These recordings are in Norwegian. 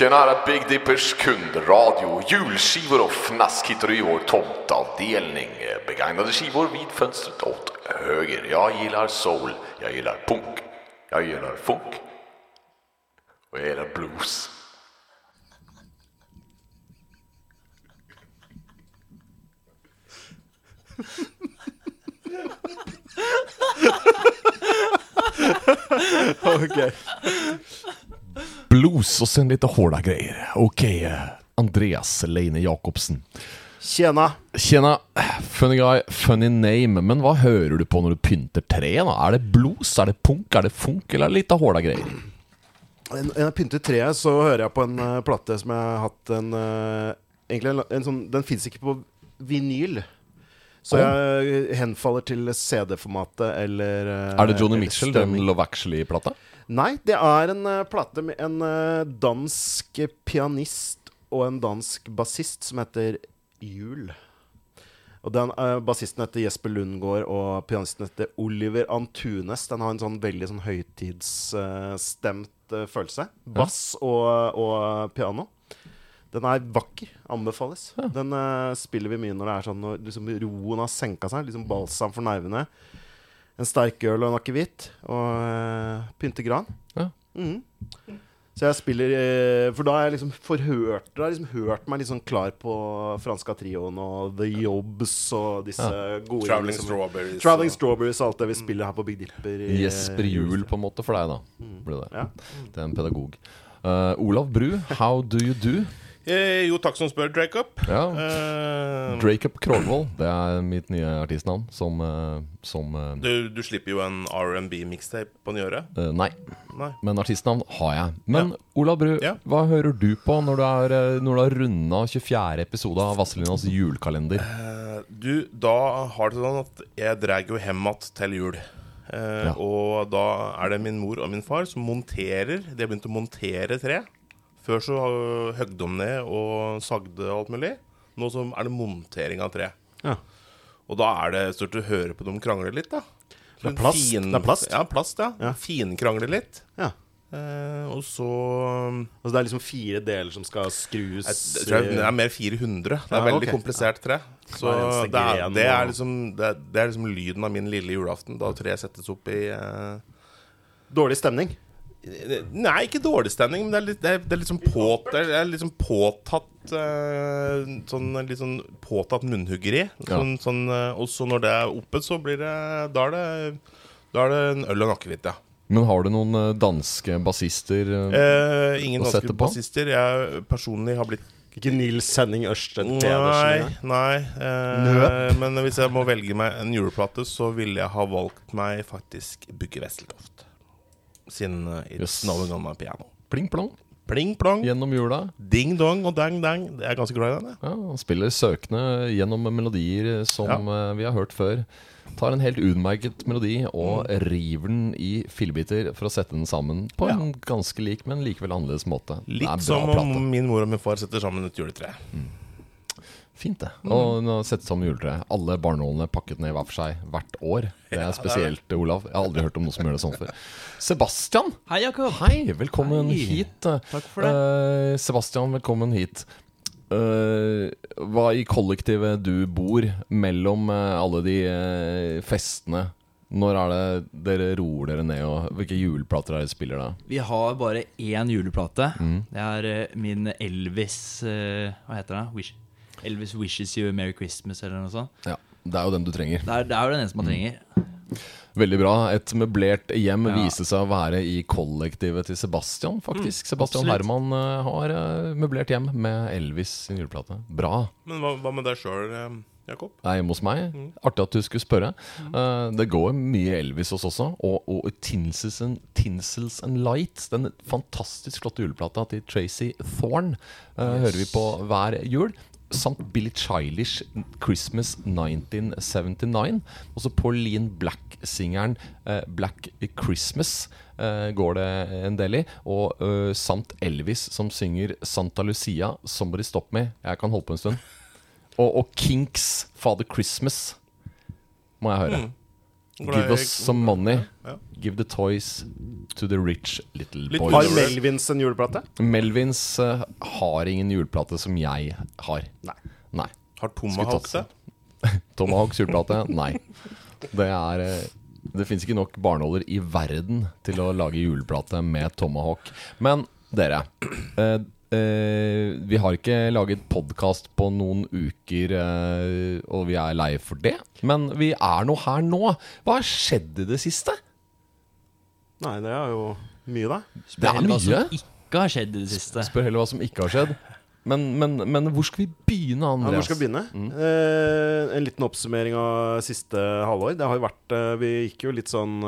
Tjenare Big Dippers kundradio. Julskivor och fnask hittar du i vår tomteavdelning. Begagnade skivor vid fönstret åt höger. Jag gillar soul. Jag gillar punk. Jag gillar funk. Och jag gillar blues. Okej. Blues och sen lite hårda grejer. Okej, eh, Andreas Leine Jacobsen. Tjena. Tjena, funny guy, funny name. Men hva hører du på når du pynter treet? da? Er det blues, er det punk, er det funk, eller er det litt av håla greier? Når jeg pynter treet, så hører jeg på en uh, plate som jeg har hatt en uh, Egentlig en, en sånn Den fins ikke på vinyl. Så jeg henfaller til CD-formatet eller uh, Er det Johnny Mitchell, den. Love Actually-plata? Nei, det er en uh, plate med en uh, dansk pianist og en dansk bassist som heter Jul. Og den uh, Bassisten heter Jesper Lundgaard, og pianisten heter Oliver Antunes. Den har en sånn veldig sånn høytidsstemt følelse. Bass og, og piano. Den er vakker. Anbefales. Den spiller vi mye når det er sånn når liksom, roen har senka seg. Liksom balsam for nervene. En sterk øl og en akevitt. Og uh, pynte gran. Ja. Mm. Så jeg spiller eh, For da har jeg liksom forhørt Da har jeg liksom hørt meg sånn klar på franska trioen og The Jobs og disse gode Traveling liksom, Strawberries. Traveling og- Strawberries og alt det vi spiller her på Big Dipper. i, Jesper Juel, på en måte, for deg, da. Blir det. Ja. Det er en pedagog. Uh, Olav Bru, how do you do? Eh, jo, takk som spør, Dracup. Ja. Eh, Drake-up Krogvold, det er mitt nye artistnavn. Som, eh, som eh, du, du slipper jo en R&B-mixtape på nyåret. eh, Nei, Nei. men artistnavn har jeg. Men Olav Bru, Ja. hva hører du på når du, er, eh, når du har runda 24. episode av Vasselinas julekalender? Eh, du, da har det sånn at jeg drar jo hjem igjen til jul. Eh, Ja. Og da er det min mor og min far som monterer De har begynt å montere tre. Før så høgde de ned og sagde alt mulig. Nå så er det montering av tre. Ja. Og da er det stort å høre på dem krangle litt, da. Det er plast. Det er plast. Ja, plast, ja. Ja. Finkrangle litt. Ja. Eh, og så Altså det er liksom fire deler som skal skrus jeg tror jeg, Det er mer 400. Det er Ja, veldig okay. komplisert tre. Så det er, det, er liksom, det, er, det er liksom lyden av min lille julaften, da treet settes opp i eh, Dårlig stemning. Nei, ikke dårlig stemning, men det er litt, det er, det er litt sånn på, det er litt sånn påtatt uh, Sånn litt sånn påtatt munnhuggeri. Sånn, sånn, eh, og så når det er oppe, så blir det Da er det, da er det en øl og en akevitt, ja. Men har du noen eh, danske bassister? uh, Eh, ingen Å danske sette på? bassister. Jeg personlig har blitt Ikke Nils Henning Ørsten Nei, nei eh, Men hvis jeg må velge meg en juleplate, så ville jeg ha valgt meg faktisk Bugge Wesseltoft. Sin uh, It's Snowing On My Piano. Pling plong Pling plong, gjennom jula. ding dong og dang dang. Jeg er ganske glad i den. Ja, han spiller søkende gjennom melodier som ja. vi har hørt før. Tar en helt utmerket melodi og river den i fillebiter for å sette den sammen på Mm. Ja. en ganske lik, men likevel annerledes måte. Litt som om min mor og min far setter sammen et juletre. Fint, det. Mm. Og nå sette sammen juletre. Alle barnålene pakket ned hver for seg hvert år. Det er spesielt, Olav. Jeg har aldri hørt om noe som gjør det sånn før. Sebastian! Hei, Jakob. Hei, velkommen Hei. hit. Takk for det. Uh, Sebastian, velkommen hit. Uh, hva i kollektivet du bor mellom uh, alle de festene? Når er det dere roer dere ned, og hvilke juleplater er det spiller da? Vi har bare én juleplate. Mm. Det er min Elvis Hva heter det? Wish. Elvis Wishes You a Merry Christmas, eller noe sånt. Ja, Det er jo den du trenger. Det er, det er jo den eneste man Mm. Veldig bra. Et møblert hjem Ja. viste seg å være i kollektivet til Sebastian, faktisk. Sebastian absolutt. Herman eh, har eh, møblert hjem med Elvis sin juleplate. Bra. Men hva, hva med deg sjøl, Jakob? Nei, hjemme hos meg. Artig at du skulle spørre. Eh, det går mye Elvis hos også. Og, og Tinsels, and, Tinsels and Lights, den fantastisk flotte juleplata til Tracy Thorne, uh, yes. hører vi på hver jul. Samt Billy Childish 'Christmas 1979'. Også Pauline Black-singeren eh, 'Black Christmas' eh, går det en del i. Og eh, samt Elvis som synger 'Santa Lucia', 'Somebody Stop Me'. Jeg kan holde på en stund. Og, og Kinks 'Father Christmas' må jeg høre. Glad Give us some money. Ja. Give the toys to the rich little Litt boys. Har. Melvins en juleplate? Melvins uh, har ingen juleplate som jeg har. Nei. Nei. Har Tomahawk det? Tomahawks juleplate? Nei. Det er uh, Det fins ikke nok barneholder i verden til å lage juleplate med Tomahawk. Men dere eh, eh, Vi har ikke laget podkast på noen uker, uh, og vi er lei for det. Men vi er nå her nå. Hva har skjedd i det siste? Nei, det er jo mye, da. Det er mye heller hva mye. som ikke har skjedd i det siste. Spør heller hva som ikke har skjedd. Men, men, men hvor skal vi begynne, Ja, Andreas? hvor skal vi begynne? Eh, en liten oppsummering av siste halvår. Det har jo vært Vi gikk jo litt sånn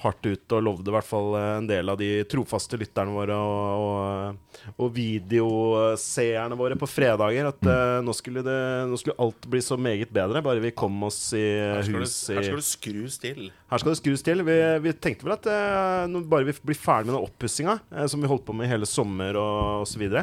hardt ut og lovde i hvert fall eh, en del av de trofaste lytterne våre og, og, og videoseerne våre på fredager at uh, nå, skulle det, nå skulle alt bli så meget bedre, bare vi kom oss i hus det, her skal det skrus til. her skal det skrus til. Vi, vi tenkte vel at uh, bare vi blir ferdig med den oppussinga, uh, som vi holdt på med hele sommer og osv., så, videre,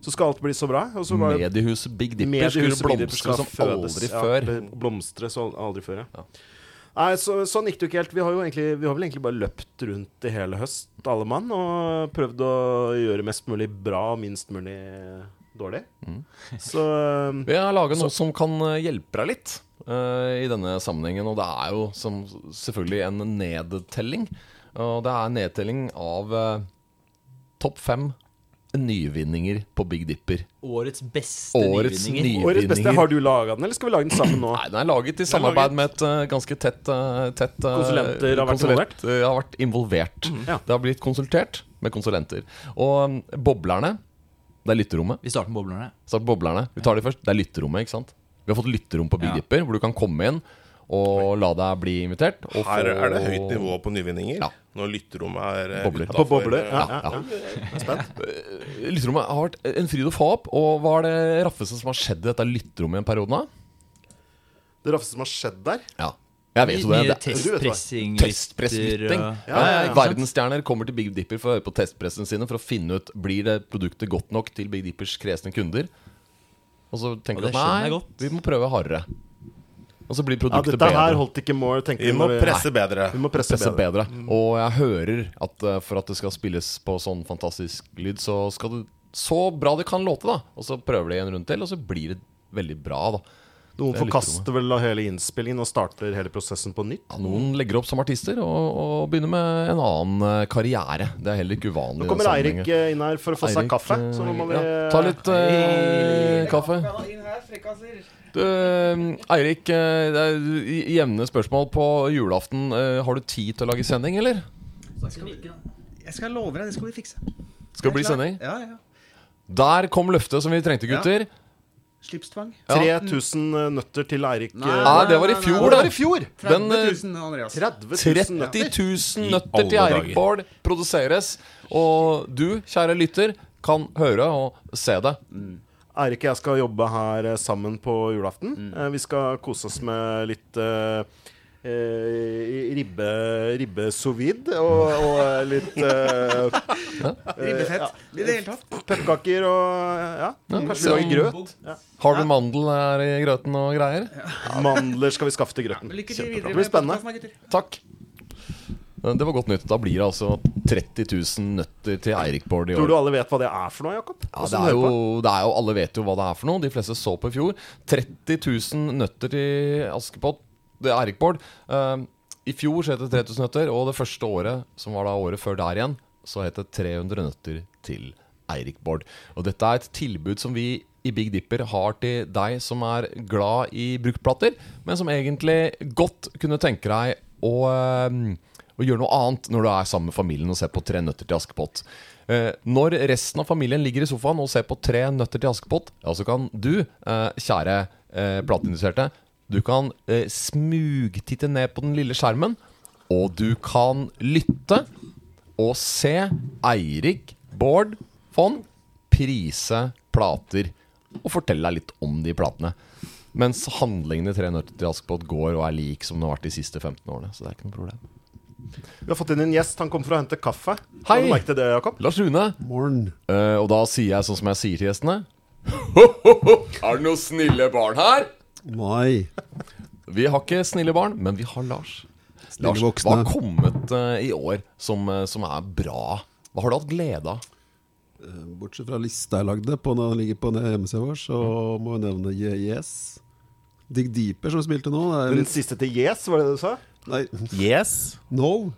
så skal alt bli så bra. Og så Mediehuset Big Dipper skulle blomstre som aldri før. Ja, blomstre som aldri før, ja. Ja. Nei, så, sånn gikk det jo ikke helt. Vi har jo egentlig Vi har vel egentlig bare løpt rundt i hele høst, alle mann, og prøvd å gjøre mest mulig bra og minst mulig dårlig. Mm. Så um, Vi har laga noe som kan eh, hjelpe deg litt uh, i denne sammenhengen. Og det er jo som, selvfølgelig en nedtelling. Og det er nedtelling av uh, topp fem nyvinninger på Big Dipper. Årets beste Årets nyvinninger. Årets beste, har du laga den, eller skal vi lage den sammen nå? Nei, den er laget i samarbeid med et uh, ganske tett, uh, tett uh, Konsulenter har vært konsulent- eh, har vært involvert. Ja. Det har blitt konsultert med konsulenter. Og um, boblerne, det er lytterommet. Vi starter med boblerne. Start boblerne. Vi tar de først. Det er lytterommet, ikke sant? Vi har fått lytterom på Big Ja. Dipper, hvor du kan komme inn og la deg bli invitert. Og Her få- er det høyt nivå på nyvinninger. Ja. Når lytterommet er eh, Bobler. utenfor, På bobler? eh, Ja, ja, ja. Spent. Lytterommet har vært en fryd å få opp. Og hva er det raffeste som har skjedd i dette lytterommet i en periode? Det raffeste som har skjedd der Ja. Jeg vet jo det. Det testpressing, Testpresslytting. Ja, ja, ja. Eh, Verdensstjerner kommer til Big Dipper for å høre på testpressen sine for å finne ut Blir det produktet godt nok til Big Dippers kresne kunder. Og så tenker du at nei, vi må prøve hardere. Og så blir Ja, produktet dette her bedre. holdt ikke more, tenker Vi må når presse bedre. Vi må presse Presse bedre. bedre. Og jeg hører at eh, for at det skal spilles på sånn fantastisk lyd, så skal det så bra det kan låte, da. Og så prøver de en runde til, og så blir det veldig bra, da. Noen er forkaster vel hele innspillingen og starter hele prosessen på nytt. Ja, noen legger opp som artister og, og begynner med en annen eh, karriere. Det er heller ikke uvanlig. Nå kommer Eirik eh, inn her for å få seg kaffe. Så nå må vi ja, Ta litt eh, kaffe. Du, eh, Eirik, eh, det er i- jevne spørsmål på julaften. Eh, Har du tid til å lage sending, eller? Jeg skal love deg, det skal vi fikse. Skal det bli sending? Ja, ja. Der kom løftet som vi trengte, gutter. Slipstvang. Ja. 3000 nøtter til Eirik. Nei. Nei, det var i nei, fjor, det var i fjor! 30 Den, eh, 000, Andreas. 30 000 30 nøtter. 000 nøtter til Eirik. Bård produseres. Og du, kjære lytter, kan høre og se det. Eirik og jeg skal jobbe her eh, sammen på julaften. Eh, Vi skal kose oss med litt eh, eh, ribbe, ribbe sous vide og, og litt Ribbefett. I det hele tatt. pepperkaker og ja, kanskje vi lager grøt. Ja. Har du mandel her i grøten og greier? Mandler skal vi skaffe til grøten. Kjempebra. Det blir spennende. Takk. Eh, Det var godt nytt. Da blir det altså 30 000 nøtter til Eirik Bård i Tror du alle vet hva det er for noe, Jakob? Ja, det er, jo, det er jo Alle vet jo hva det er for noe. De fleste så på i fjor. 30 000 nøtter til Askepott. Det er. Eh, I fjor så het det 3000 nøtter, og det første året, som var da året før der igjen, så het det 300 nøtter til Eirik Bård. Og dette er et tilbud som vi i Big Dipper har til deg som er glad i bruktplater, men som egentlig godt kunne tenke deg å, eh, gjør noe annet når du er sammen med familien og ser på Tre nøtter til Askepott. Eh, når resten av familien ligger i sofaen og ser på Tre nøtter til Askepott, ja, så kan du, eh, kjære eh, plateinteresserte, du kan smugtitte ned på den lille skjermen, og du kan lytte og se Eirik Bård Fond prise plater og fortelle deg litt om de platene. Mens handlingene i Tre nøtter til Askepott går og er lik som den har vært de siste 15 årene. Så det er ikke noe problem. Vi har fått inn en gjest. Han kom for å hente kaffe. Hei! Har du merket det, Jakob? Lars Rune, eh, og da sier jeg sånn som jeg sier til gjestene Er det noen snille barn her? Nei. Vi har ikke snille barn, men vi har Lars. Snille Lars, voksne. hva har kommet uh, i år som, uh, som er bra? Hva har du hatt glede av? Bortsett fra lista jeg lagde på når den ligger på hjemmesida vår, så må jeg nevne Yes. Dig Deeper som spilte nå. Det er Den litt, siste til Yes, var det det du sa? Nei, Yes. No.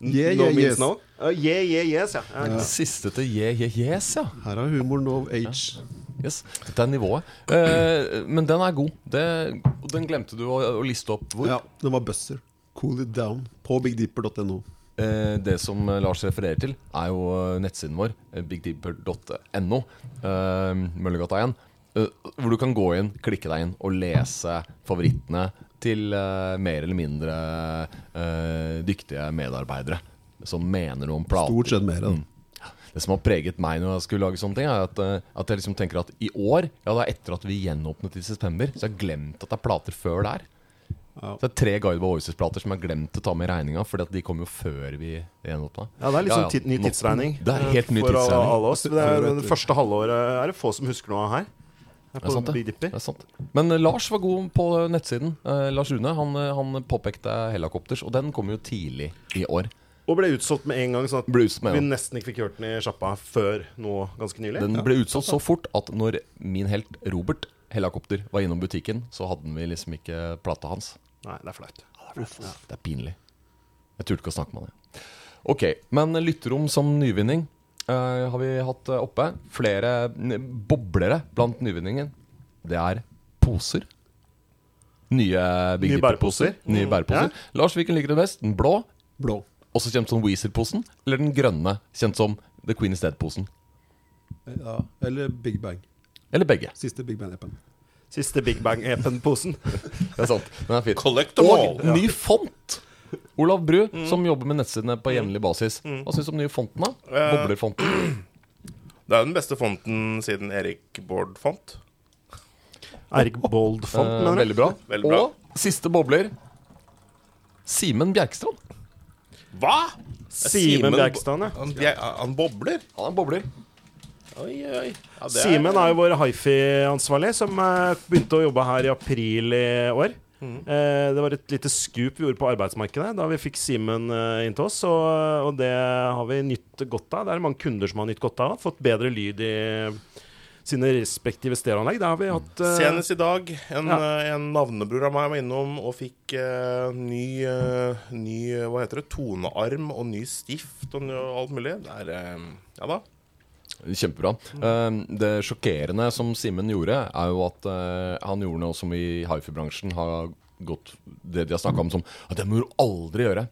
Yeah, no yeah, means yes. no? Uh, yeah, yeah, yes, ja. ja. Siste til yeah, yeah, Yes, ja. Her er humoren no age. Yes, Dette er nivået. Uh, men den er god. Det, den glemte du å, å liste opp. Hvor? Ja, den var buzzer. Cool it down på bigdeeper.no. Eh, det som Lars refererer til, er jo eh, nettsiden vår, bigdeeper.no. Møllergata 1. eh, hvor du kan gå inn, klikke deg inn og lese favorittene til uh, mer eller mindre uh, dyktige medarbeidere som mener noe om plater. Stort sett mer. Mm. Det som har preget meg når jeg skulle lage sånne ting, er at, uh, at jeg liksom tenker at i år, ja er etter at vi gjenåpnet i september, så jeg har glemt at det er plater før der. Ja. Så det er tre Guide by Voices-plater som jeg har glemt å ta med i regninga, at de kom jo før vi gjenåpna. Ja, det er liksom ja, ja. ny tidsregning. Det er helt ny for alle- For alle oss. Det er, det første halvåret er det få som husker noe av her. Det er sant, det. Det er sant. Men eh, Lars var god på nettsiden. Eh, Lars Rune han, eh, han påpekte Hellacopters, og den kom jo tidlig i år. Og ble utsolgt med en gang, sånn at Ble utsolgt med vi gang. nesten ikke fikk hørt den i sjappa før nå ganske nylig. Den ble utsolgt så fort at når min helt Robert Helikopter var innom butikken, så hadde vi liksom ikke plata hans. Nei, det er flaut. Det er pinlig. Jeg turte ikke å snakke med han. Ok, men lytterom som nyvinning har vi hatt eh, oppe. Flere boblere blant nyvinningen. Det er poser. Nye Big Nye Dipper-poser. bæreposer. Nye Mm, bæreposer. Lars, hvilken liker du best? Den blå, Blå. også kjent som Weezer-posen, eller den grønne, kjent som The Queen is Dead-posen? Ja. Eller Big Bang. Eller begge. Siste Big Bang-appen. Siste Big Bang-epen-posen. Det er sant. Den er fin. Collect them Og all. ny font! Olav Bru, som jobber med nettsidene på jevnlig basis. Hva syns du om nye fonten? da? Eh, Boblerfonten. Det er jo den beste fonten siden Erik Bård font. Erik Bold-font, Eh, mener du? veldig bra. Veldig bra. Og siste bobler Simen Bjerkstrand. Hva?! Simen Bjerkstrand, ja. Han, jeg, han bobler? Han er bobler. Oi, oi. Ja, det Simen er jo vår hifi-ansvarlig, som eh, begynte å jobbe her i april i år. Eh, det var et lite skup vi gjorde på arbeidsmarkedet da vi fikk Simen eh, inn til oss. Og, og det har vi nytt godt av. Det er mange kunder som har nytt godt av. Fått bedre lyd i sine respektive stereoanlegg. Det har vi hatt eh, Senest i dag, en, Ja. eh, en navnebror av meg var innom og fikk eh, ny, eh, ny Hva heter det? Tonearm og ny stift og alt mulig. Det er Ja da. Kjempebra. Eh, det sjokkerende som Simen gjorde, er jo at eh, han gjorde noe som i hifi-bransjen har gått Det de har snakka om som at det må du aldri gjøre.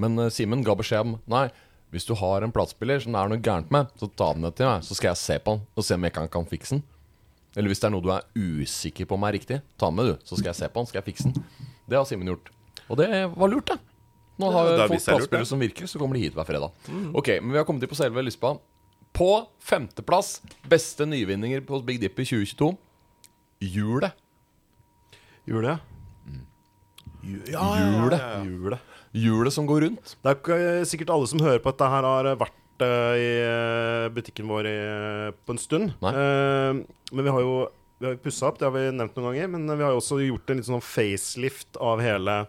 Men uh, Simen ga beskjed om nei. Hvis du har en platespiller som det er noe gærent med, så ta den ned til meg, så skal jeg se på den og se om jeg kan, kan fikse den. Eller hvis det er noe du er usikker på om er riktig, ta den med, du. Så skal jeg se på den, skal jeg fikse den. Det har Simen gjort. Og det var lurt, det. Nå har Ja, folk platespillere som virker, så kommer de hit hver fredag. Ok, men vi har kommet til på selve lyspa. På femteplass, beste nyvinninger på Big Dipper 2022, hjulet. Julet. Hjulet. Julet. Hjulet som går rundt. Det er ikke sikkert alle som hører på at dette her har vært eh, i eh, butikken vår i, på en stund. Eh, men vi har jo vi har pussa opp, det har vi nevnt noen ganger. Men vi har jo også gjort en litt sånn facelift av hele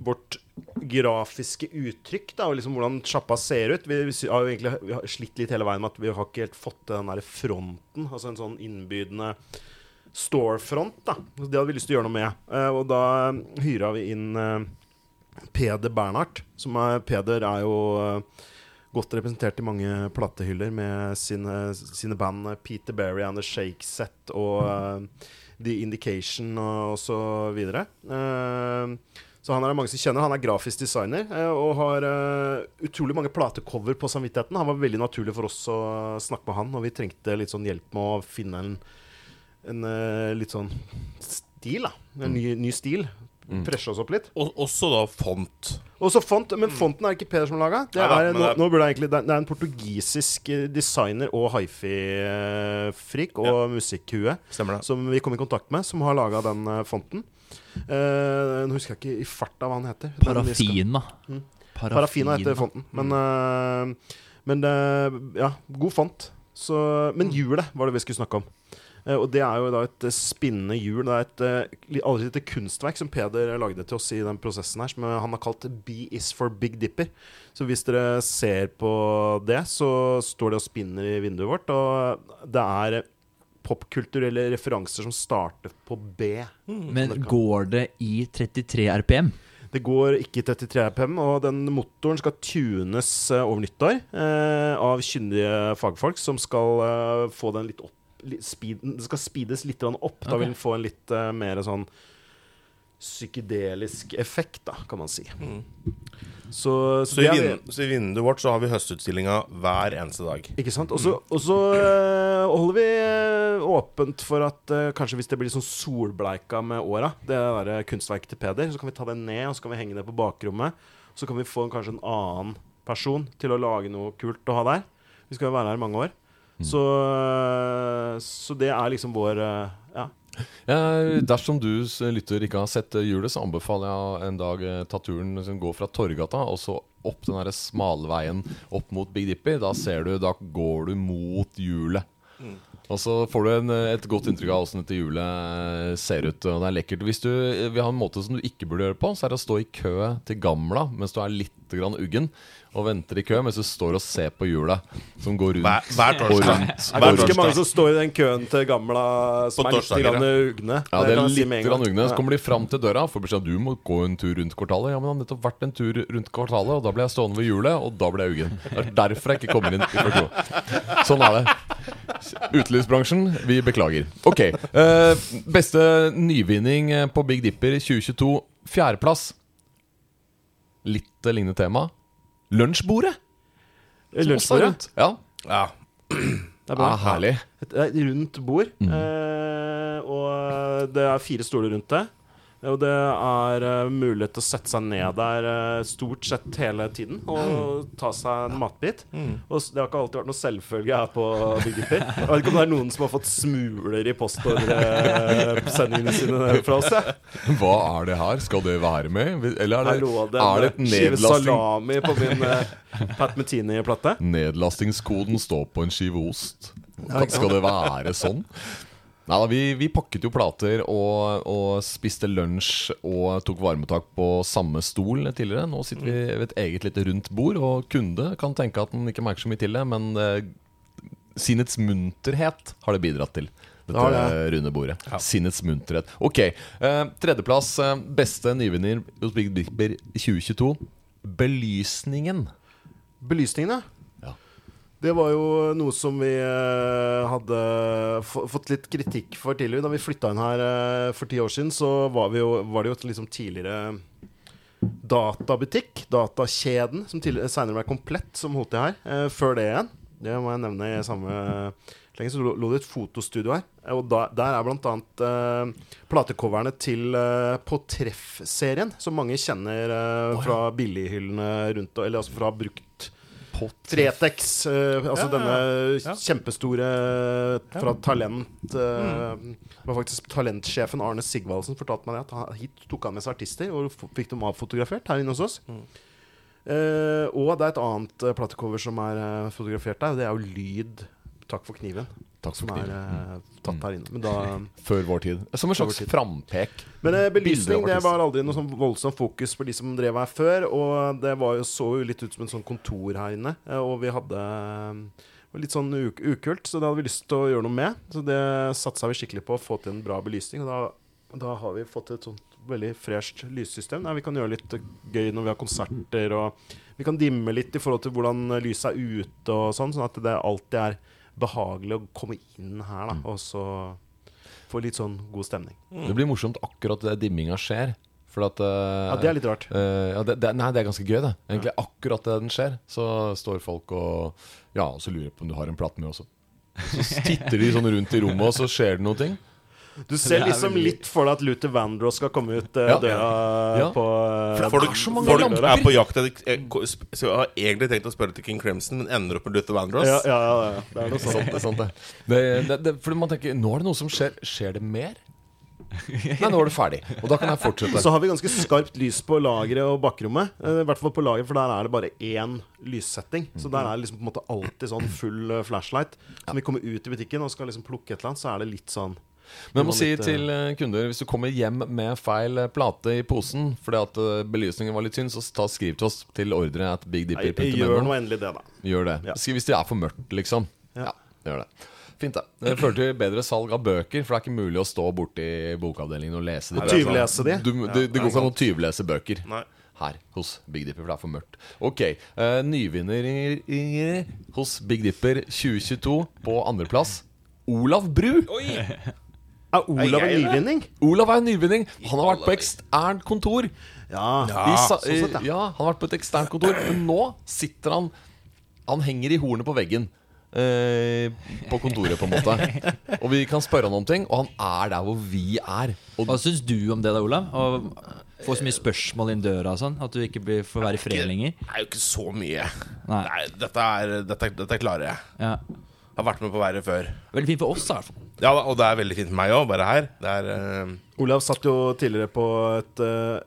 vårt grafiske uttrykk. Da, og liksom hvordan sjappa ser ut. Vi, har jo egentlig har slitt litt hele veien med at vi har ikke helt fått til den der fronten. Altså en sånn innbydende storefront. da Det hadde vi lyst til å gjøre noe med. Eh, og da hyra vi inn eh, Peder Bernhardt. Som er, Peder er jo eh, godt representert i mange platehyller med sine, sine band eh, Peter Berry and The Shake Set og eh, The Indication og, og så videre. Eh, så han er det mange som kjenner. Han er grafisk designer eh, og har eh, utrolig mange platecover på samvittigheten. Han var veldig naturlig for oss å snakke med han, og vi trengte litt sånn hjelp med å finne en, en eh, litt sånn stil, da. En ny, ny stil. Freshe oss opp litt. Og, også da font. Også font, Men fonten er ikke Peder som har laga. Det, er- men nå, det nå burde egentlig, det er- det er en portugisisk designer og hifi-frik og musikkhue som vi kom i kontakt med, som har laga den fonten. Eh, nå husker jeg ikke i farta hva han heter. Parafina. Mm. Parafina heter fonten. Men, uh, men uh, ja, god font. Så, men hjulet var det vi skulle snakke om. Og det er jo da et spinnende hjul. Det er et aldri lite kunstverk som Peder lagde til oss i den prosessen her, som han har kalt B is for Big Dipper. Så hvis dere ser på det, så står det og spinner i vinduet vårt. Og det er popkulturelle referanser som starter på B. Men går det i 33 RPM? Det går ikke i 33 RPM, og den motoren skal tunes eh, over nyttår eh, av kyndige fagfolk som skal eh, få den litt opp speed, Det skal speedes litt opp. opp. Da vil den få en litt eh, mer sånn psykedelisk effekt, da, kan man si. Så, så, Så i, det er, vin så i vinduet vårt så har vi høstutstillinga hver eneste dag. ikke sant? Og så mm. så, eh, holder vi eh, åpent for at eh, kanskje hvis det blir sånn solbleika med åra, det der eh, kunstverket til Peder, så kan vi ta det ned og så kan vi henge det på bakrommet. Så kan vi få en, kanskje en annen person til å lage noe kult å ha der. Vi skal jo være her i mange år. Så, eh, så det er liksom vår Ja. Dersom du lytter ikke har sett eh, hjulet, så anbefaler jeg en dag eh, ta turen som går fra Torgata og så opp den der smalveien opp mot Big Dippy Da ser du, da går du mot hjulet. Og så får du en, eh, et godt inntrykk av åssen dette hjulet ser ut. Og det er lekkert. Hvis du vil ha en måte som du ikke burde gjøre på, så er det å stå i kø til Gamla mens du er litt grann uggen, og venter i kø mens du står og ser på hjulet som går rundt. Hver, torsdag. Det er ganske mange som står i den køen til gamla som På er litt grann ugne. Ja, det er si litt grann ugne. Så kommer de fram til døra får beskjed om du må gå en tur rundt kvartalet. Ja, men det har nettopp vært en tur rundt kvartalet, og da ble jeg stående ved hjulet, og da ble jeg uggen. Det er derfor jeg ikke kommer inn. Sånn er det. Utelivsbransjen, vi beklager. Ok. Uh, beste nyvinning på Big Dipper 2022. Fjerdeplass. Litt eh, lignende tema. Lunsjbordet. er Lunsjbordet. Ja, Ja. Det er bra. ah, herlig. Et, et rundt bord, Mm. eh, og det er fire stoler rundt det. Og det er uh, mulighet til å sette seg ned der uh, stort sett hele tiden og ta seg en matbit. Og det har ikke alltid vært noe selvfølge her på Big Jeg vet ikke om det er noen som har fått smuler i postordresendingene sine fra oss. Ja. Hva er det her? Skal det være med? Eller er det, Hallo, det er det et nedlasting? salami på min eh, Pat Metini-plate. Nedlastingskoden står på en skive ost. Skal det være sånn? Nei da, vi, vi pakket jo plater og, og spiste lunsj og tok varmetak på samme stol tidligere. Nå sitter vi ved et eget lite rundt bord, og kunde kan tenke at den ikke merker så mye til det, men eh, sinnets munterhet har det bidratt til. Dette Det har runde bordet. Sinnets munterhet. Ok. Eh, tredjeplass, eh, beste nyvinner hos Big Bipper 2022. Belysningen. Belysningene. Ja. Det var jo noe som vi eh, hadde fått litt kritikk for tidligere. Da vi flytta inn her eh, for ti år siden, så var, vi jo, var det jo et liksom tidligere databutikk, datakjeden, som seinere ble komplett, som til her. Eh, før det igjen, det må jeg nevne i samme lenge, så lå det et fotostudio her. Og da, der er blant annet eh, platecoverne til eh, På treff-serien, som mange kjenner eh, fra billighyllene rundt, eller altså fra brukt Fretex, uh, altså Ja, ja, denne ja. kjempestore fra Talent uh, Det var faktisk talentsjefen Arne Sigvaldsen fortalte meg det. At han, hit tok han med seg artister og fikk dem avfotografert her inne hos oss. Eh, og det er et annet uh, platecover som er eh, fotografert der, og det er jo Lyd 'Takk for kniven'. Takk Som er eh, tatt her inne. Men, da, Før vår tid. Som en slags frampek. men uh, belysning det var aldri noe sånn voldsomt fokus på de som drev her før. Og det var jo, så jo litt ut som en sånn kontor her inne. eh, Og vi hadde litt sånn uk ukult, så det hadde vi lyst til å gjøre noe med. Så det satsa vi skikkelig på å få til en bra belysning. Og da, da har vi fått et sånt veldig fresht lyssystem. Der vi kan gjøre litt gøy når vi har konserter. Og vi kan dimme litt i forhold til hvordan lyset er ute og sånn, sånn at det alltid er behagelig å komme inn her, da. Og så få litt sånn god stemning. Det blir morsomt akkurat det dimminga skjer. For at eh, Ja, det er litt rart. Uh, ja, det, det, Nei, det er ganske gøy, det. Egentlig akkurat det den skjer, så står folk og Ja, og så lurer på om du har en plate med også. Så titter de sånn rundt i rommet, og så skjer det noe ting. Du ser er liksom veldig- litt for deg at Luther Vandross skal komme ut uh, Ja. døra Ja. på uh, Folk, så mange folk er på jakt etter eh, Så jeg har egentlig tenkt å spørre til King Crimson, men ender opp med Luther Vandross. ja, ja, ja, ja. Det er noe sånt. Det, det. Det, det, det, fordi man tenker Nå er det noe som skjer. Skjer det mer? Nei, nå er det ferdig. Og da kan jeg fortsette. Så har vi ganske skarpt lys på lageret og bakrommet. Eh, I hvert fall på lageret, for der er det bare én lyssetting. Så der er det liksom på en måte alltid sånn full eh, flashlight. Så når vi kommer ut i butikken og skal liksom plukke et eller annet, så er det litt sånn Men jeg må si litt, til eh, kunder hvis du kommer hjem med feil eh, plate i posen fordi at eh, belysningen var litt tynn, så ta, skriv til oss til ordre at Nei, Gjør bigdipper.no. nå endelig det, da. Gjør det. Ja. Hvis det er for mørkt, liksom. Ja. Ja, gjør det. Fint, det. Det fører til bedre salg av bøker, for det er ikke mulig å stå borti bokavdelingen og lese de Og tyvlese de. Du, det, det går ikke an å tyvlese bøker Nei. her hos Big Dipper, for det er for mørkt. Ok, uh, Nyvinner hos Big Dipper 2022 på andreplass. Olav Bru. Er Olav en nyvinning? Olav er en nyvinning. Han har vært på eksternt kontor. Ja. Sa, sånn sett, ja. ja, han har vært på et eksternt kontor, men nå sitter han Han henger i hornet på veggen. eh, på kontoret, på en måte. Og vi kan spørre han om ting, og han er der hvor vi er. Og Hva syns du om det, da, Olav? Å få så mye spørsmål inn døra og sånn? At du ikke blir, får være i fred lenger? Det er jo ikke så mye. Nei. Nei, dette, er, dette, dette klarer jeg. Ja. Har vært med på været før. Veldig fint for oss, i hvert fall. Ja, og det er veldig fint for meg òg, bare her. Det er uh... Olav satt jo tidligere på et uh,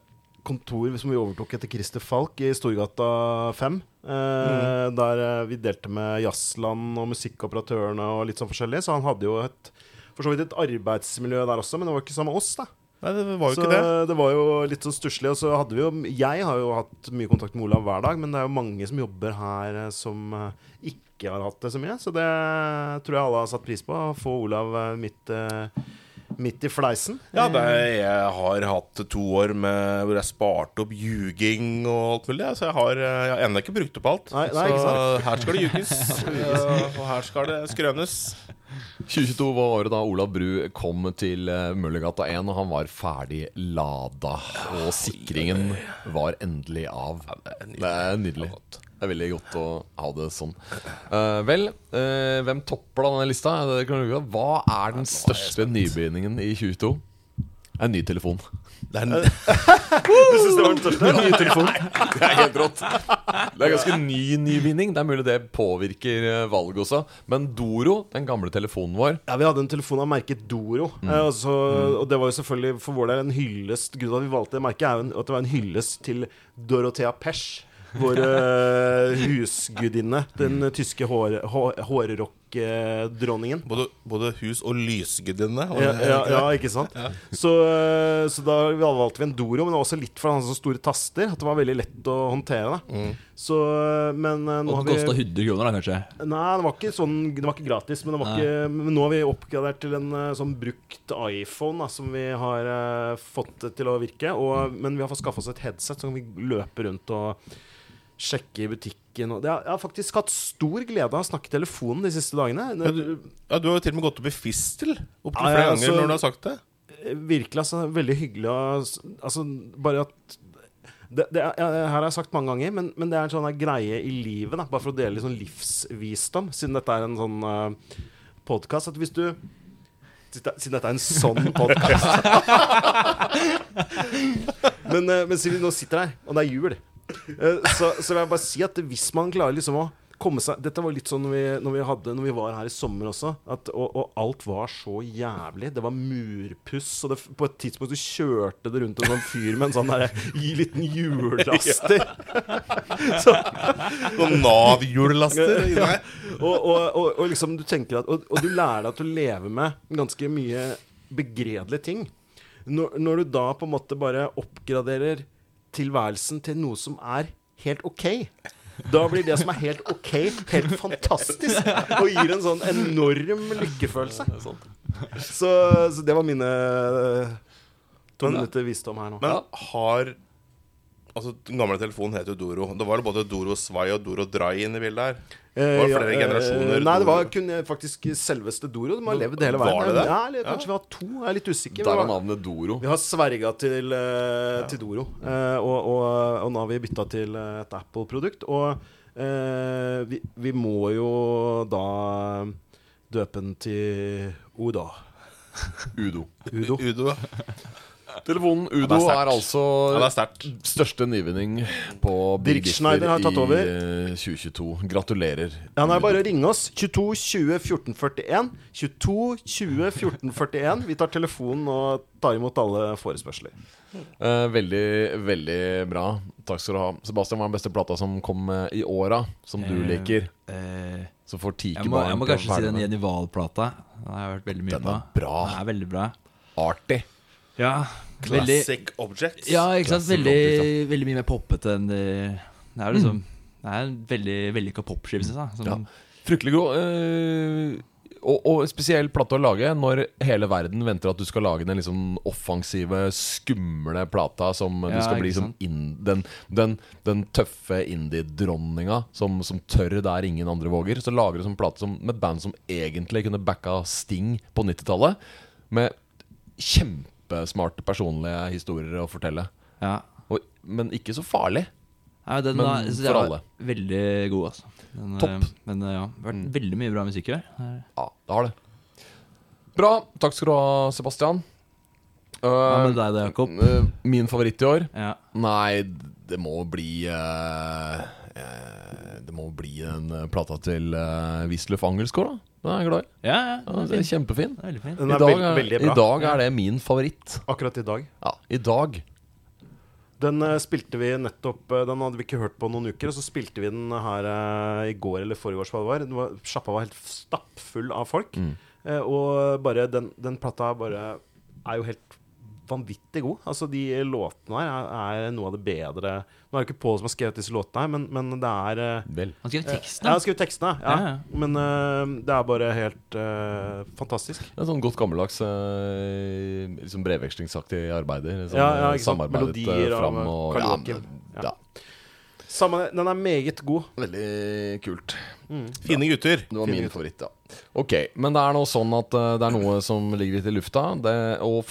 kontor som vi overtok etter Christer Falk i Storgata 5. eh, Der eh, vi delte med Jazzland og Musikkoperatørene og litt sånn forskjellig. Så han hadde jo et for så vidt et arbeidsmiljø der også, men det var ikke sammen med oss, da. Nei, det var jo så ikke det. det var jo litt sånn stusslig. Og så hadde vi jo Jeg har jo hatt mye kontakt med Olav hver dag, men det er jo mange som jobber her som eh, ikke har hatt det så mye. Så det tror jeg alle har satt pris på. Å få Olav eh, midt, eh, midt i fleisen. Ja, det er, jeg har hatt to år med hvor jeg sparte opp ljuging og alt mulig. Så jeg har, eh, jeg har ennå ikke brukt opp alt. Nei, nei, ikke så her skal det ljuges. Og her skal det skrønes. 2022 var året da Olav Bru kom til Møllergata 1, og han var ferdig lada. Og sikringen var endelig av. Det er nydelig. Det er veldig godt å ha det sånn. Uh, vel, uh, hvem topper da denne lista? Det kan du. Hva er den største nybegynningen i 2022? En ny telefon. Det er, Du syns det var den største? Ny telefon. Det er helt rått. Det er ganske ny nyvinning. Det er mulig det påvirker eh, valget også. Men Doro, den gamle telefonen vår Ja, Vi hadde en telefon av merket Doro. Eh, og, mm. og det var jo selvfølgelig for vår del en hyllest Grunnen til at vi valgte det merket, er jo at det var en hyllest til Dorothea Pesch. Vår eh, husgudinne. Den tyske hår, hår, hårrock-dronningen. både, både hus og lysgudinne. Ja, ja, ja, ikke sant? Så, eh, så da valgte vi en Doro, men det var også litt for han hadde så store taster at det var veldig lett å håndtere. Da. Så, eh, men nå Og det kosta vi 100 kroner, da, kanskje? Nei, det var ikke sånn Det var ikke gratis, men, det var ikke, men nå har vi oppgradert til en sånn brukt iPhone da, som vi har uh, fått til å virke. Og, men vi har fått skaffa oss et headset, så kan vi løpe rundt og sjekke i butikken. Og jeg har faktisk hatt stor glede av å snakke i telefonen de siste dagene. Ja, du, ja, du har jo til og med gått opp i fistel opptil Ja, flere altså- ganger når du har sagt det. Eh, Virkelig, altså. Veldig hyggelig å Altså, bare at det, det, er- her har jeg sagt mange ganger, men, men det er en sånn greie i livet, da, bare for å dele litt sånn livsvisdom, siden dette er en sånn uh, podkast, at hvis du Siden dette er en sånn podkast men, uh, men siden vi nå sitter her, og det er jul, eh, så, så vil jeg bare si at hvis man klarer liksom å komme seg Dette var litt sånn når vi, når vi, hadde, når vi var her i sommer også, at, og, og alt var så jævlig. Det var murpuss, og det, på et tidspunkt så kjørte det rundt en sånn fyr med en sånn der, liten hjullaster. så, Noen Nav-hjullaster. ja. og, og, og, liksom du tenker at og du lærer deg til å leve med ganske mye begredelige ting. Når, når du da på en måte bare oppgraderer tilværelsen til noe som er helt ok, da blir det som er helt ok, helt fantastisk. Og gir en sånn enorm lykkefølelse. Så, så det var mine to minutter visdom her nå. Men har Altså, Den gamle telefonen het jo Doro. Det var jo både Doro Svai og Doro Dry inne i bildet her. Eh, Det var flere ja, generasjoner Nei, det var Doro. kun eh, faktisk selveste Doro. De har levd hele Var det det? Ja, eller kanskje vi har to. Jeg er litt usikker. Der er navnet Doro. Vi har sverga til, eh, til Doro, eh, og, og, og nå har vi bytta til eh, et Apple-produkt. Og eh, vi, vi må jo da døpe den til Oda. Udo. Udo. Udo. Telefonen Udo ja, er er altså Ja, det er største nyvinning på Dirk Schneider har tatt i over. eh, 2022. Gratulerer. Ja, det er bare å ringe oss. 22 20 14 41. 22 20 14 41. Vi tar telefonen og tar imot alle forespørsler. Eh, veldig, veldig bra. Takk skal du ha. Sebastian, hva er den beste plata som kom eh, i åra, som du Eh, liker? Eh, som får jeg, må, jeg må kanskje si den. Jenny Wahl-plata. Den har jeg hørt veldig mye Den på. er bra. Den er veldig bra. Artig. Ja, veldig Classic Objects. Ja, ikke sant? Veldig, object, veldig mye mer poppete enn det Det er liksom liksom Det er en veldig vellykka popskive, jeg. Ja. Fryktelig god. eh, og, og spesiell plate å lage når hele verden venter at du skal lage den liksom offensive, skumle plata som du Ja, skal bli som in, den, den, den tøffe indie-dronninga som, som tør der ingen andre våger. Så lager du sånn plate som, med band som egentlig kunne backa Sting på 90-tallet. Med kjempesmarte personlige historier å fortelle. Ja. Og, men ikke så farlig. Ja, den Men er, for alle. Veldig god, altså. Den, Topp. eh, Men eh, ja, det har vært veldig mye bra musikk i år. Eh, Ja, det har det. Bra. Takk skal du ha, Sebastian. Hva ja, med deg da, Jakob? Uh, min favoritt i år? Ja. Nei, det må bli uh, eh, Det må bli eh, plata til uh, Wisløff Angelsgaard, da. Den er jeg glad i. Ja, ja, Ja, den er det er kjempefin. Den er veldig fin. Den I er dag er, veldig I dag er det min favoritt. Akkurat i dag. Ja, i dag. Den uh, spilte vi nettopp uh, Den hadde vi ikke hørt på noen uker, og så spilte vi den her uh, i går eller det var. Var. Sjappa var helt stappfull av folk. Eh, og bare den, den plata bare er jo helt vanvittig god. Altså De låtene her er, er noe av det bedre Nå er det ikke Pål som har skrevet disse låtene, her, men, men det er eh, Vel. Han skrev Ja, han skriver tekstene, ja. Ja, ja. Men uh, det er bare helt uh, fantastisk. Det er sånn godt gammeldags uh, liksom brevvekslingsaktig arbeider. Sånn, Ja, ja, ikke sant. samarbeidet Melodier fram og ja, Ja. Samme. Den er meget god. Veldig kult. Fine gutter. Det var Fine min gutter. favoritt, ja. Ok, men det er nå sånn at det er noe som ligger litt i lufta. Det, og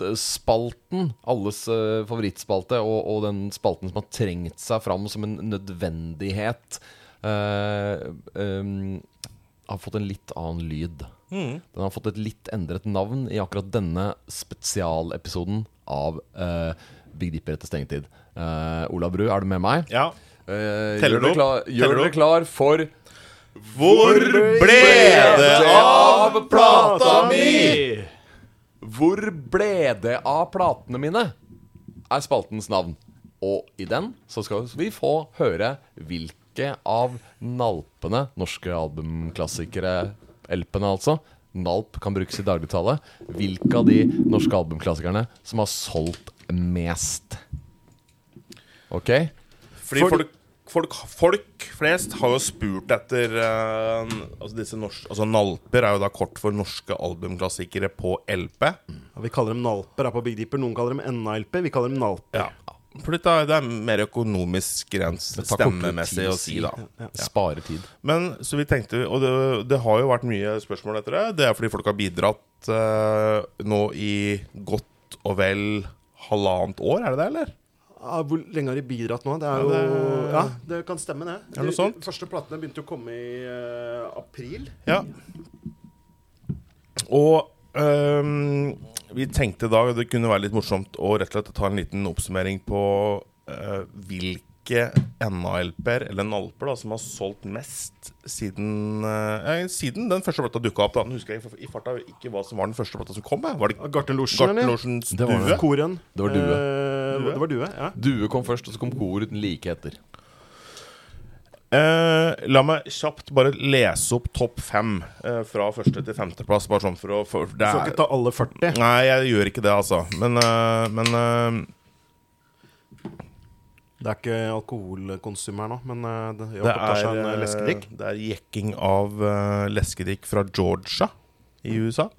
favorittspalten, alles eh, favorittspalte, og, og den spalten som har trengt seg fram som en nødvendighet, uh, um, har fått en litt annen lyd. Den har fått et litt endret navn i akkurat denne spesialepisoden av uh, Big Dipper etter stengetid. Uh, Ola Bru, er du med meg? Ja. Uh, Teller du klar, gjør dere klar for Hvor ble det av plata mi? Hvor ble det av platene mine? Er spaltens navn. Og i den så skal vi få høre hvilke av nalpene, norske albumklassikere, LP-ene altså, nalp kan brukes i dagligtale, hvilke av de norske albumklassikerne som har solgt mest. Ok? Fordi folk, folk, folk flest har jo spurt etter uh, Altså disse norske Altså Nalper er jo da kort for norske albumklassikere på LP. Ja, vi kaller dem nalper her på Big Deeper. Noen kaller dem NALP. Vi kaller dem nalper. Ja. For det er- det er mer økonomisk rent stemmemessig å si, da. Spare tid. Men så vi tenkte Og det, det har jo vært mye spørsmål etter det. Det er fordi folk har bidratt uh, nå i godt og vel halvannet år, er det det, eller? Ja, hvor lenge har de bidratt nå? Det er Ja, jo Ja, det kan stemme, det. Er det De- sånt? De første platene begynte å komme i uh, april. Ja. Og um, vi tenkte da det kunne være litt morsomt å rett og slett ta en liten oppsummering på uh, hvilke NA-LP-er, eller NALP-er, da, som har solgt mest siden, eh, siden den første plata dukka opp. da Nå husker jeg i- i farta ikke hva som var den første plata som kom. jeg. Var det Garten Losjen, Gartner eller? Lorsens Det var Due? det. Koren. Det var Due. Eh, Due? Det var Due, ja. Due kom først, og så kom kor like etter. Eh, la meg kjapt bare lese opp topp fem eh, fra første til femteplass. Bare sånn for å for, det Du er- ikke ta alle 40. Nei, jeg gjør ikke det, altså. Men, eh, men øh, Det er ikke alkoholkonsum her nå, men eh, det, Det er, en eh, eh, leskedrikk. det er jekking av uh, leskedrikk fra Georgia i USA.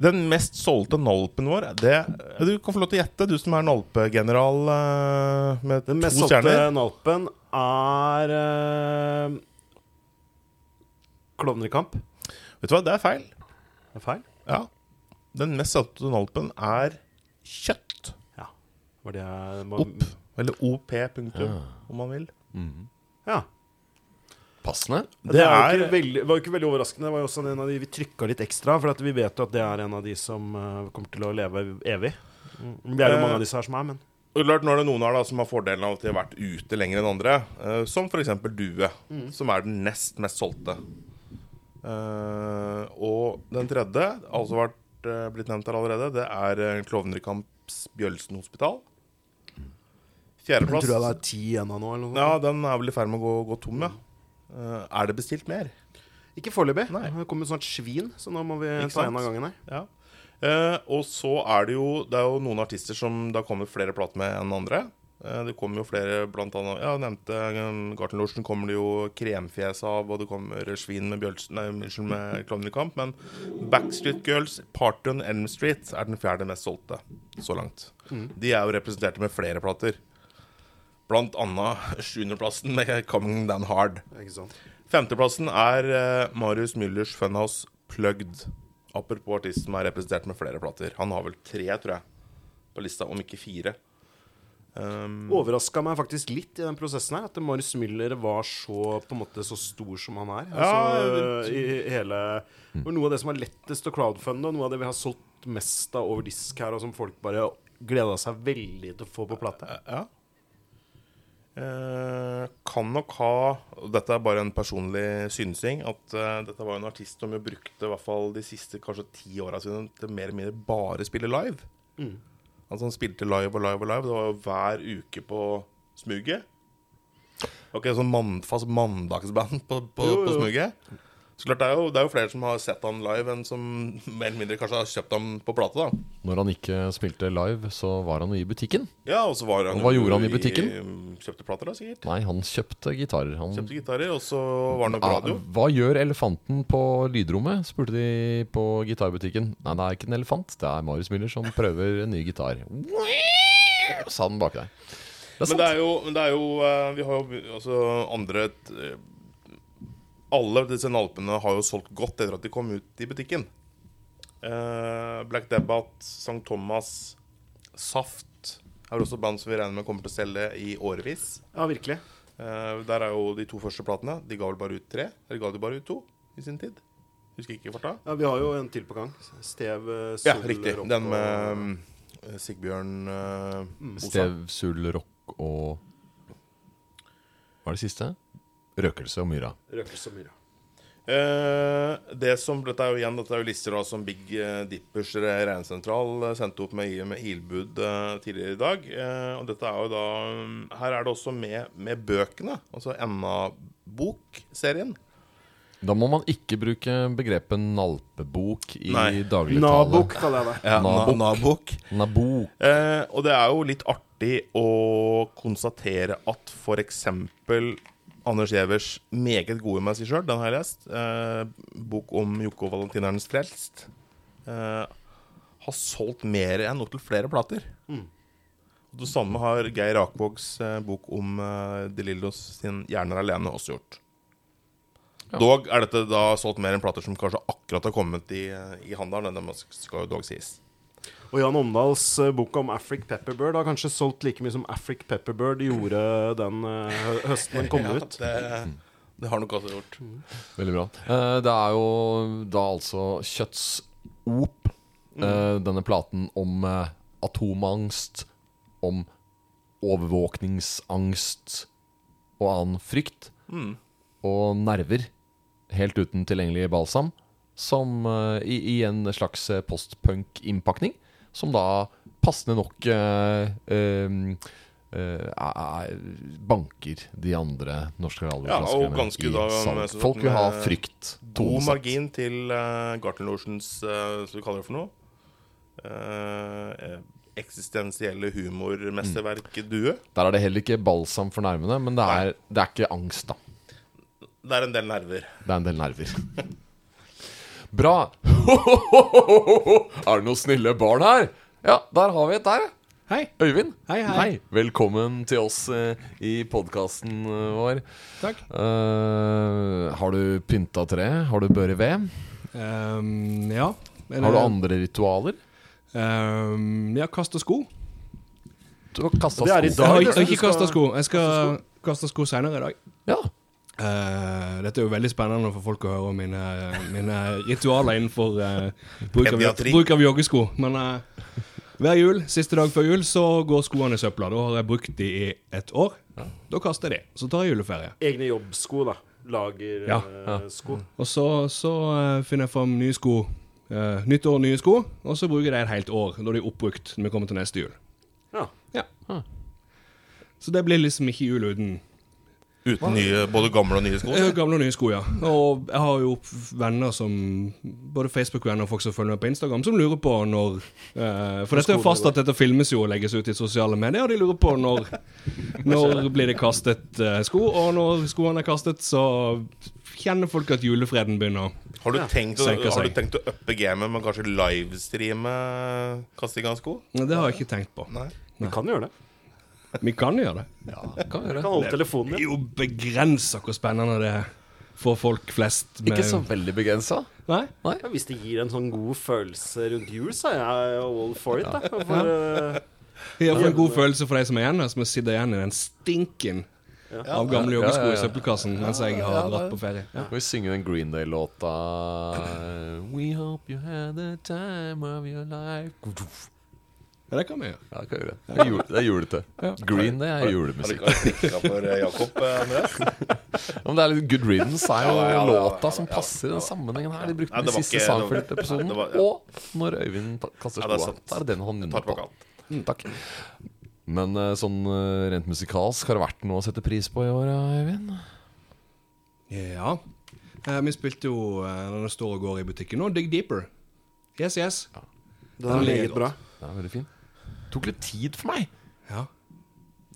Den mest solgte nalpen vår det, Du kan få lov til å gjette, du som er nalpegeneral uh, med Den mest solgte stjerner. nalpen er uh, Klovner i kamp. Vet du hva, det er feil. Det er feil. Ja. Den mest solgte nalpen er kjøtt. Ja. Var det jeg må, Opp. Eller OP, punktum, om man vil. Ja. Passende. Det, Det er jo ikke veldig, var jo ikke veldig overraskende. Det var jo også en av de vi trykka litt ekstra, for at vi vet jo at det er en av de som eh, kommer til å leve evig. Mm. Det er jo Eh, mange av disse her som er, men Og klart, Nå er det noen her da som har fordelen av at de har vært ute lenger enn andre. eh, som f.eks. Due, som er den nest mest solgte. Eh, og den tredje, altså vært, eh, blitt nevnt her allerede, det er uh, Klovnerkamps Bjølsen hospital. Fjerdeplass. tror jeg det er ti igjen av nå. Eller noe. Ja, den er vel i ferd med å gå, gå tom, ja. Uh, er det bestilt mer? Ikke foreløpig. Det kommer snart svin, så nå må vi Ikke ta sant? en av gangen her. Ja. Uh, og så er det jo Det er jo noen artister som det har kommet flere plater med enn andre. Uh, det kommer jo flere, blant annet Ja, nevnte um, Gartnerlosjen kommer det jo kremfjes av, og det kommer svin med Bjølsen Nei, unnskyld, med Klovnekamp. Men Backstreet Girls, Party on Elm Street, er den fjerde mest solgte så langt. De er jo representerte med flere plater. Blant annet sjuendeplassen med Coming Down Hard. Ikke sant? Femteplassen er eh, Marius Müllers Funhouse Plugged. Apropos artist som er representert med flere plater. Han har vel tre, tror jeg, på lista, om ikke fire. Um, Overraska meg faktisk litt i den prosessen her, at Marius Müller var så på en måte så stor som han er. Ja, i, i hele og Noe av det som er lettest å crowdfunde, og noe av det vi har solgt mest av over disk her, og som folk bare gleda seg veldig til å få på plate. ja. Eh, kan nok ha Dette er bare en personlig synsing. At uh, dette var en artist som jo brukte i hvert fall de siste kanskje ti åra sine til mer eller mindre bare spille live. Altså Han spilte live og live og live. Det var jo hver uke på smuget. Ok, sånn mann, fast mandagsband på, på, Jo, på smuget. Så klart, det er, jo, det er jo flere som har sett han live, enn som mer eller mindre kanskje har kjøpt ham på plate. da Når han ikke spilte live, så var han jo i butikken. Ja, og så var han Og hva jo gjorde han i butikken? Kjøpte plater, da, sikkert. Nei, han kjøpte gitarer. Han, Kjøpte gitarer, og så var han på radio. Ah, hva gjør elefanten på lydrommet? spurte de på gitarbutikken. Nei, det er ikke en elefant, det er Marius Müller som prøver en ny gitar. Sa den bak deg. Det Men det er jo, men det er jo eh, Vi har jo altså andre eh, Alle disse nalpene har jo solgt godt etter at de kom ut i butikken. Uh, Black Debbath, St. Thomas, Saft er også band som vi regner med kommer til å selge i årevis. Ja, virkelig. Uh, der er jo de to første platene. De ga vel bare ut tre? Eller ga de bare ut to i sin tid? Husker ikke farta. Ja, Vi har jo en til på gang. Stev eh, Ja, riktig. Rock Den med eh, Sigbjørn uh, Stev, Sul, Rock og Hva er det siste? Røkelse og Myra. Røkelse og myra. Eh, det som, dette er jo igjen Dette er jo lister da som Big eh, Dippers regnsentral eh, sendte opp med, med ilbud eh, tidligere i dag. Eh, og dette er jo da mm, Her er det også med, med bøkene, altså NA-bokserien. Da må man ikke bruke begrepet nalpebok i Nei. dagligtale. Nabok, kaller jeg det. Ja, Nabok. Na-bok. Nabok. Eh, og det er jo litt artig å konstatere at f.eks. Anders Gjevers meget gode med seg sjøl, den har jeg lest, eh, bok om Jokke og valentinernes frelst, eh, har solgt mer enn opptil flere plater. Og Det samme har Geir Akvågs eh, bok om eh, De Lillos sin 'Hjerner alene' også gjort. Dog er dette da solgt mer enn plater som kanskje akkurat har kommet i, i handelen. Det skal jo dog sies. Og Jan Omdals eh, bok om Afric Pepperbird har kanskje solgt like mye som Afric Pepperbird gjorde den eh, høsten den kom ut. Det, det har nok også gjort. Veldig bra. Eh, det er jo da altså Kjøtts Op, eh, denne platen om atomangst, om overvåkningsangst og annen frykt, og nerver, helt uten tilgjengelig balsam, som eh, i, i en slags eh, postpunk-innpakning, som da passende nok eh, eh, eh, er- er- banker de andre norske Ja, ganske da salg. Folk vil ha frykt. God margin til uh, Gartnerlosjens uh, Hva kaller det for noe? Uh, eksistensielle humormesterverk-due. Der er det heller ikke balsam for nervene, men det er, det er ikke angst, da. Det er en del nerver. Det er en del nerver. Bra. er det noen snille barn her? Ja, der har vi et der. Hei. Øyvind. Hei, hei. Velkommen til oss eh, i podkasten vår. Takk. Uh, har du pynta tre? Har du børre ved? Um, ja. Eller, Har du eh, andre ritualer? Um, ja, kaste sko. Du har kasta Det er i sko. dag. Jeg har, ikke kasta sko. Jeg skal kaste sko senere i dag. Ja. Eh, dette er jo veldig spennende for folk å høre om mine, mine ritualer innenfor uh, bruk, av, bruk av joggesko. Men uh, hver jul, siste dag før jul, så går skoene i søpla. Da har jeg brukt de i et år. Da kaster jeg de. Så tar jeg juleferie. Egne jobbsko, da. Ja. Lagersko. Og så, så finner jeg fram nye sko. Nytt år, nye sko. Og så bruker jeg det et helt år, da de er oppbrukt når vi kommer til neste jul. Ja. Ja. Så det blir liksom ikke jul uten Uten nye, både gamle og nye sko. Jeg gamle og nye sko, ja. Og jeg har jo venner som Både Facebook-venner og folk som følger med på Instagram, som lurer på når eh, For dette er jo fast at dette filmes jo og legges ut i sosiale medier, og de lurer på når Når blir det kastet eh, sko, og når skoene er kastet, så kjenner folk at julefreden begynner. Har du, tenkt å, senker har du seg. tenkt å uppe gamet med kanskje livestreame kasting av sko? Nei, Det har jeg ikke tenkt på. Nei. Vi kan gjøre det. Vi kan gjøre det. Kan gjøre det. kan holde telefonen Det er jo begrensa hvor spennende det er for folk flest. Med, Ikke så veldig begrensa. Nei? Ja, hvis det gir en sånn god følelse rundt jul, så er jeg all for it. Da. For, uh... Jeg får en god følelse for de som er igjen som sitter igjen i den stinken av gamle Ja, joggesko ja, ja. i søppelkassen mens jeg har dratt på ferie. Ja. Vi synger den Green Day-låta We hope you had the time of your life Ja, det kan vi gjøre. Ja, det kan vi gjøre. Det er, jul, det er julete. Green Day er Har du julemusikk. ikke klikka for eh, Jakob, eh, Andreas? Ja, men det er litt Good Riddance er jo Ja, ja, ja, låta ja, som ja. passer i den sammenhengen her. De brukte den i siste Seinfeld-episoden. ja. Og når Øyvind kaster Ja, det er skoa. Ja, Så er det den han nynner på. Mm, takk. Men eh, sånn rent musikalsk, har det vært noe å sette pris på i år, Øyvind? Ja. Eh, vi spilte jo når det står og går i butikken nå, Dig Deeper. Yes, yes. Den er meget bra. Det er veldig fin. Tok litt tid for meg. Ja.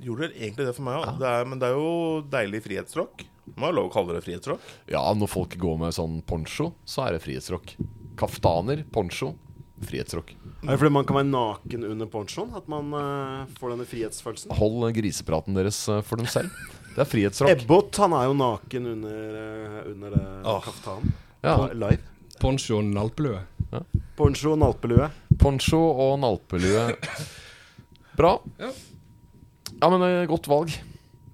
Gjorde egentlig det for meg òg? Men det er jo deilig frihetsrock. Må ha lov å kalle det frihetsrock. Ja, når folk går med sånn poncho, så er det frihetsrock. Kaftaner, poncho, frihetsrock. Er det fordi man kan være naken under ponchoen? At man uh, får denne frihetsfølelsen? Hold grisepraten deres uh, for dem selv. Det er frihetsrock. Ebbot han er jo naken under, uh, under det Åh. kaftanen. Ja, Live. Poncho og nalpelue. Poncho og nalpelue. poncho og nalpelue. Bra. Ja. Ja, men eh, godt valg.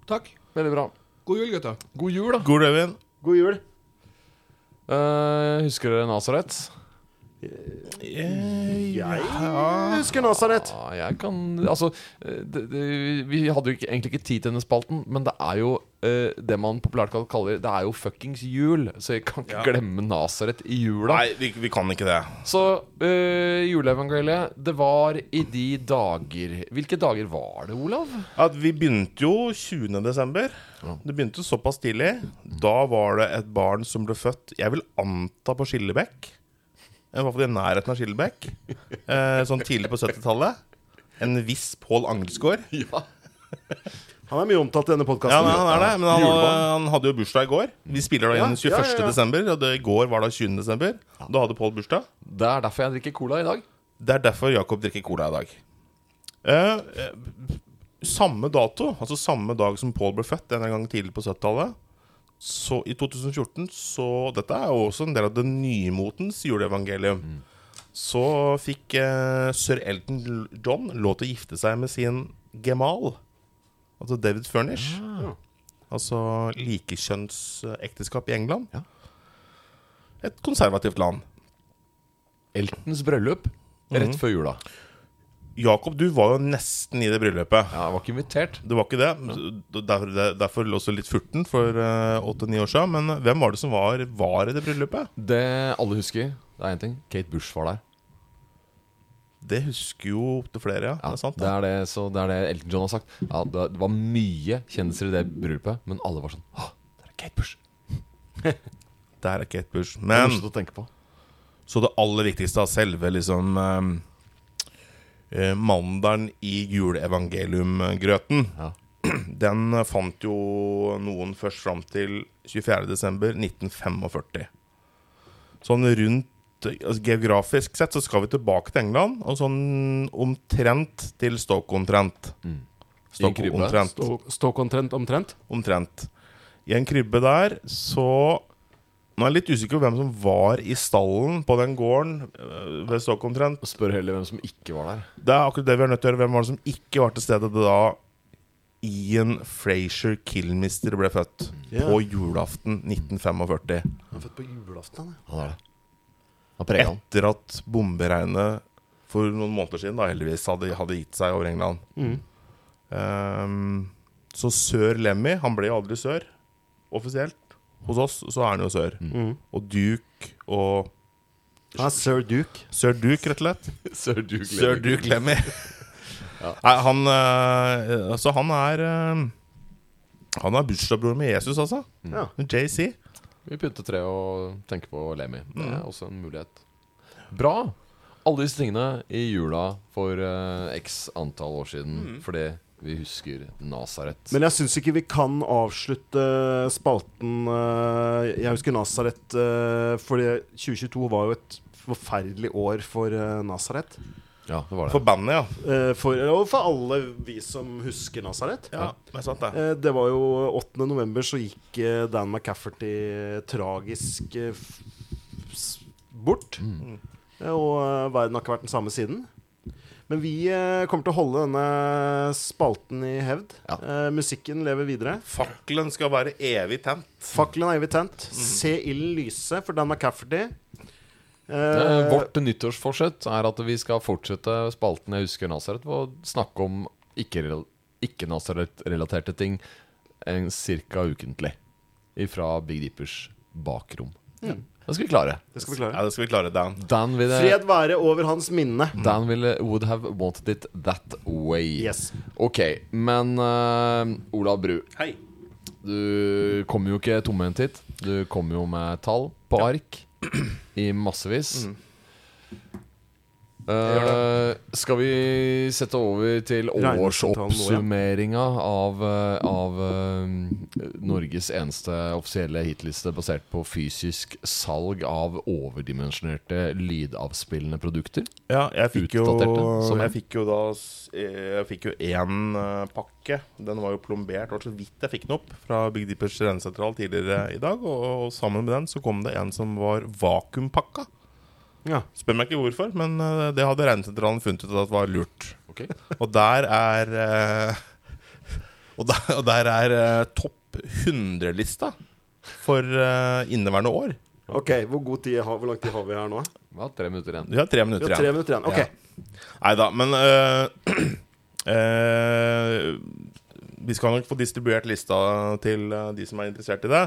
Takk. Veldig bra. God jul, gutta. God jul, da. God rødvin. God jul. Eh, husker dere Nazaret? Jeg husker Nasaret. Ja, jeg kan Altså, eh, det, det, vi hadde jo ikke, egentlig ikke tid til denne spalten, men det er jo eh, det man populært kaller Det er jo fuckings jul, så jeg kan ikke Ja. glemme Nasaret i jula. Nei, vi, vi kan ikke det. Så uh, juleevangeliet, det var i de dager Hvilke dager var det, Olav? At vi begynte jo 20. desember. Det begynte såpass tidlig. Da var det et barn som ble født Jeg vil anta på Skillebekk. I hvert fall i nærheten av Skillebekk. Eh, sånn tidlig på 70-tallet. En viss Pål Angelsgaard. Han er mye omtalt i denne Ja, podkasten. Ja, han er det. Men han, han hadde jo bursdag i går. Vi spiller da Ja, inn 21. ja, ja, ja. desember, og det, i går var da 20. desember. Da hadde Pål bursdag. Det er derfor jeg drikker cola i dag. Det er derfor Jakob drikker cola i dag. Eh, eh, samme dato, altså samme dag som Paul ble født, en gang tidlig på 70-tallet, så i 2014 så Dette er jo også en del av det nymotens juleevangelium. Så fikk eh, sir Elton John lov til å gifte seg med sin gemal, altså David Furnish. Altså likekjønnsekteskap i England. Ja. Et konservativt land. Eltons bryllup rett før jula. Jakob, du var jo nesten i det bryllupet. Ja, Jeg var ikke invitert. Det var ikke det. Derfor, derfor også litt furten for åtte-ni år siden. Men hvem var det som var, var i det bryllupet? Det alle husker, det er én ting. Kate Bush var der. Det husker jo opptil flere, ja. Ja, det er sant. det, er det, så det er det Elton John har sagt. Ja, det, det var mye kjendiser i det bryllupet, men alle var sånn Å, det er Kate Bush. Det er Kate Bush. Det er Men å tenke på. så det aller viktigste av selve liksom um, eh, Mandelen i juleevangeliumgrøten, Ja. den fant jo noen først fram til 24.12.1945. Sånn rundt altså Geografisk sett så skal vi tilbake til England, og sånn omtrent til. Mm. En krybbe. Stoke-omtrent. Ståk omtrent omtrent. Omtrent. I en krybbe der så Nå er jeg litt usikker på hvem som var i stallen på den gården øh, ved Stoke-omtrent. Spør heller hvem som ikke var der. Det er akkurat det vi er nødt til å gjøre. Hvem var det som ikke var til stede da Ian Frazier Kilmister ble født Yeah. på julaften 1945. Han er født på julaften. ja. Han er det. Han. Etter at bomberegnet for noen måneder siden da heldigvis hadde, hadde gitt seg over England. Mm. Um, så sør Lemmy Han ble jo aldri sør offisielt. Hos oss så er han jo sør. Mm. Og Duke og er sir Duke. Sir Duke, rett og slett. Sir Duke Sir. Duke Lemmy. Nei, han eh, Altså, han er eh, Han er bursdagsbror med Jesus, altså. Ja. JC. Vi pynter tre og tenker på Lemmy. Det er også en mulighet. Bra! Alle disse tingene i jula for uh, x antall år siden fordi vi husker Nasaret. Men jeg syns ikke vi kan avslutte spalten eh, Jeg husker Nasaret, uh, fordi 2022 var jo et forferdelig år for uh, Nasaret. Ja, det var det. For bandet, ja. Eh, for, og for alle vi som husker Nasaret. Ja, det er sant, det. Eh, det var jo 8. november så gikk eh, Dan McCafferty tragisk eh, f- bort. Mm. Eh, og eh, verden har ikke vært den samme siden. Men vi eh, kommer til å holde denne spalten i hevd. Ja. Eh, musikken lever videre. Fakkelen skal være evig tent. Fakkelen er evig tent. Se ilden lyse for Dan McCafferty. Eh, Eh, Vårt nyttårsforsett er at vi skal fortsette spalten Jeg husker Nazareth på å snakke om ikke-rel- ikke-Nasaret-relaterte ting en cirka ukentlig. Fra Big Deepers bakrom. Det skal vi klare. det skal vi klare. Ja, det skal vi klare, Dan. Dan ville, Fred være over hans minne. Dan ville would have wanted it that way. Yes. Ok, men uh, Olav Bru, Hei. du kommer jo ikke tomhendt hit. Du kommer jo med tall på ark i massevis. Eh, skal vi sette over til årsoppsummeringa av, eh, av uh, Norges eneste offisielle hitliste basert på fysisk salg av overdimensjonerte lydavspillende produkter? Ja, jeg fikk jo Jeg fikk jo da Jeg fikk jo én pakke. Den var jo plombert. Det var så vidt jeg fikk den opp fra Big Dippers rennesentral tidligere i dag. Og, og sammen med den så kom det en som var vakuumpakka. Ja. Spør meg ikke hvorfor, men eh, det hadde regnesentralen funnet ut at var lurt. Okay. Og der er eh, Og der, og der er eh, topp 100-lista for inneværende år. Ok, hvor, god tid har, hvor lang tid har vi her nå? Vi har tre minutter igjen. Vi har tre minutter har tre minutter igjen. Ok. Ja. Nei da, men øh, øh, Vi skal nok få distribuert lista til øh, de som er interessert i det.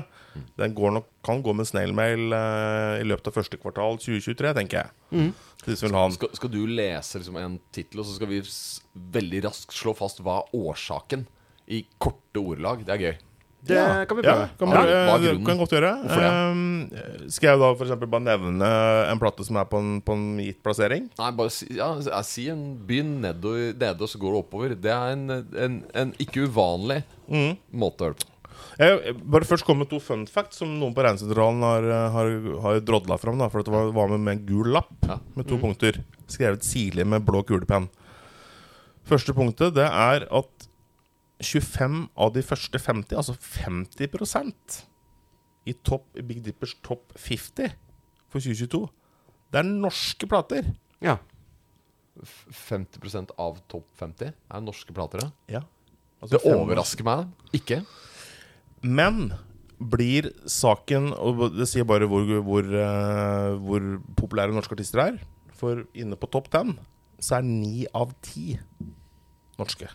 Den går nok, kan gå med snailmail uh, i løpet av første kvartal 2023, tenker jeg. Mm. de som vil ha den. Skal, skal du lese liksom en tittel, og så skal vi s veldig raskt slå fast hva er årsaken i korte ordelag? Det er gøy. Det kan vi Ja, prøve. kan, Ja, hva er øh, kan godt gjøre. Det? Um, skal jeg da for eksempel bare nevne en plate som er på en, på en gitt plassering? Nei, bare si, ja, jeg sier en Begynn nede, nede og så går du oppover. Det er en, en, en ikke uvanlig måte å høre på. Jeg bare først komme med to fun facts som noen på Regnsentralen har, har, har drodla fram. Da, for det var, var med med en gul lapp Ja. med to punkter. Skrevet sirlig med blå kulepenn. Første punktet det er at 25 av de første 50, altså 50% i, topp, Big Dippers topp 50 for 2022, det er norske plater. Ja. 50% av topp 50 er norske plater. ja. Ja. Altså Det overrasker meg ikke. Men blir saken Og det sier bare hvor, hvor, eh, hvor populære norske artister er. For inne på topp ten så er ni av ti norske.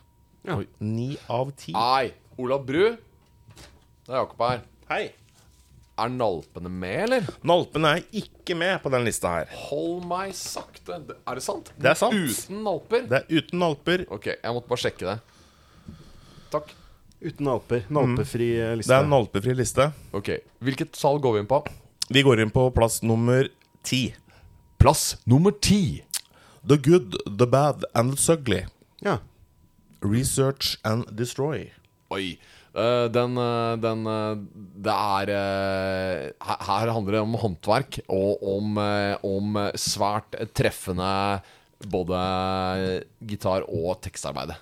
Ja. Ni av ti. Nei, Olav Bru. Det er Jakob her. Hei! Er nalpene med, eller? Nalpene er ikke med på den lista her. Hold meg sakte. Er det sant? Det er sant. Uten nalper? Det er uten nalper. Ok, jeg måtte bare sjekke det. Takk. Uten nalper. Nalpefri mm. liste. Det er en nalpefri liste. Ok, Hvilket salg går vi inn på? Vi går inn på plass nummer ti. Plass nummer ti. The Good, The Bad and The Ugly. Ja. Research and Destroy. Oi. eh, den, eh, den eh, Det er her, her handler det om håndverk og om, om svært treffende både gitar- og tekstarbeide.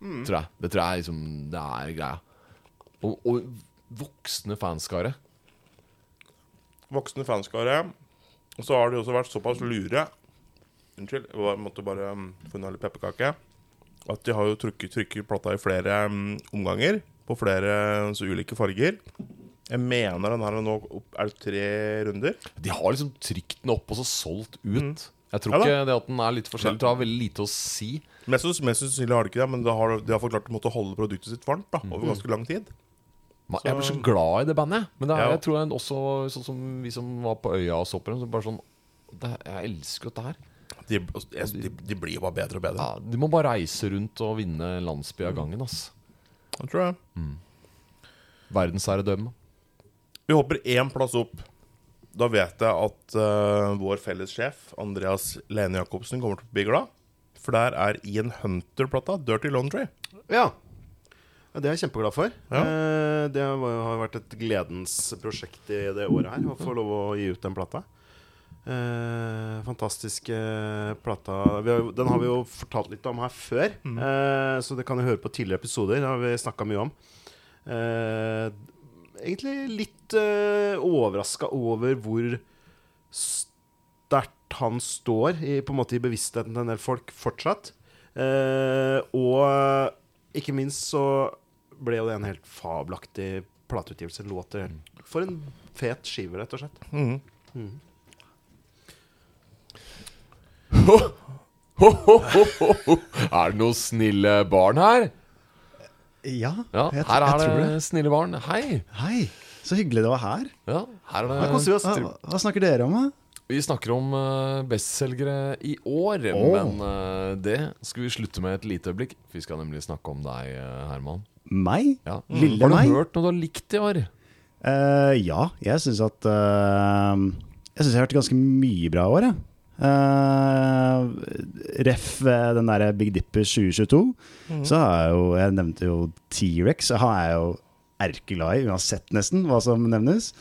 Tror jeg. Det tror jeg liksom Det er greia. Og, og voksne fanskare. voksne fanskare. Og så har de også vært såpass lure Unnskyld, jeg måtte bare um, få unna litt pepperkake. At de har jo trykket, trykket plata i flere um, omganger. På flere så ulike farger. Jeg mener den her er nå Er det tre runder? De har liksom trykt den opp og så solgt ut. Jeg tror Ja ikke det at den er litt forskjellig, jeg har veldig lite å si. Mest sannsynlig har de ikke det, men de har, de har forklart å måtte holde produktet sitt varmt da, over ganske lang tid. Så. Jeg blir så glad i det bandet. Men det er, Ja. jeg tror jeg også sånn som vi som var på øya og så på dem, så bare sånn det, Jeg elsker dette her. De, de, de blir bare bedre og bedre. Ja, de må bare reise rundt og vinne landsby av gangen. ass Det tror jeg. Verdensherredømme. Vi hopper én plass opp. Da vet jeg at uh, vår felles sjef, Andreas Lene Jacobsen, kommer til å bli glad. For der er Ian Hunter-plata, 'Dirty Laundry'. Ja. ja. Det er jeg kjempeglad for. Ja. Uh, det har vært et gledens prosjekt i det året her, å få lov å gi ut den plata. Eh, fantastiske plata har, Den har vi jo fortalt litt om her før, eh, så det kan du høre på tidligere episoder. Det har vi snakka mye om. Eh, egentlig litt eh, overraska over hvor sterkt han står i, på en måte i bevisstheten til en del folk fortsatt. Eh, og ikke minst så ble jo det en helt fabelaktig plateutgivelse. Låter For en fet skive, rett og slett. Mhm. Ho, ho, ho, ho, ho. Er det noen snille barn her? Ja, Ja, jeg, her jeg er tror det det. snille barn. Hei. Hei, så hyggelig det var her. Ja, her er det. Hva, hva snakker dere om, da? Vi snakker om uh, bestselgere i år, Oh. men eh, det skal vi slutte med et lite øyeblikk. Vi skal nemlig snakke om deg, eh, Herman. Meg? Ja. Lille Har du meg? hørt noe du har likt i år? Uh, ja, jeg syns at uh, Jeg syns jeg har hørt ganske mye bra i år, jeg. Eh, ref eh, den derre Big Dipper 2022, så har jeg jo Jeg nevnte jo T-rex. Han er jeg jo erkeglad i, uansett nesten hva som nevnes.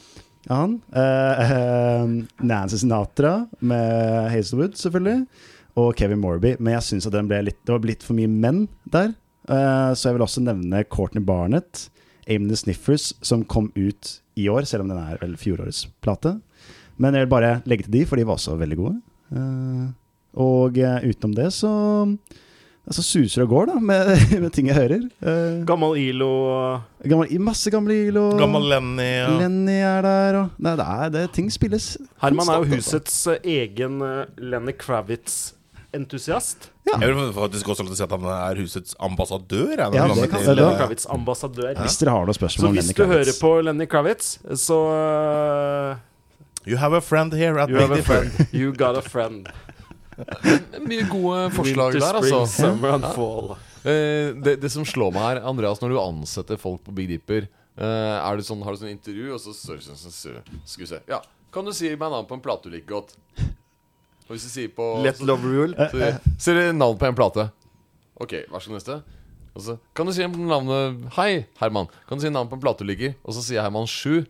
han. Uh, eh, Nancy Sinatra med Hazelwood, selvfølgelig. Og Kevin Morby. Men jeg syns det var litt for mye menn der. Så jeg vil også nevne Courtney Barnett. Aim the Sniffers, som kom ut i år, selv om den er vel fjorårets plate. Men jeg vil bare legge til de, for de var også veldig gode. Eh, og eh, utenom det så Altså suser og går, da, med, med ting jeg hører. Uh, gammel ILO gammel, masse gamle ILO. Gammel Lenny ja. Lenny er der, og Nei, det er, det, ting spilles. Herman er jo altså. husets eh, egen Lenny Kravitz-entusiast. Ja. Jeg vil faktisk også si at han er husets ambassadør. Ja, det kan- det Lenny da- Kravitz-ambassadør. Hvis dere har noen spørsmål om Lenny Kravitz. Så hvis du hører på Lenny Kravitz, så You have a friend here at You Big Dipper. You got a friend. Mye gode forslag Winter, der, spring, altså. summer and fall. Eh, det, det som slår meg her, Andreas, når du ansetter folk på Big Dipper eh, er det sånn, Har du sånn intervju, og så så- så- så- så- Skal vi se Ja, kan du si meg navn på en plate du liker godt? Og hvis du sier på Let love rule. så, Sier du navn på en plate? Ok, vær så god neste. Og så kan du si navnet Hei, Herman. Kan du si navnet på en plate du liker? Og så sier Herman sju.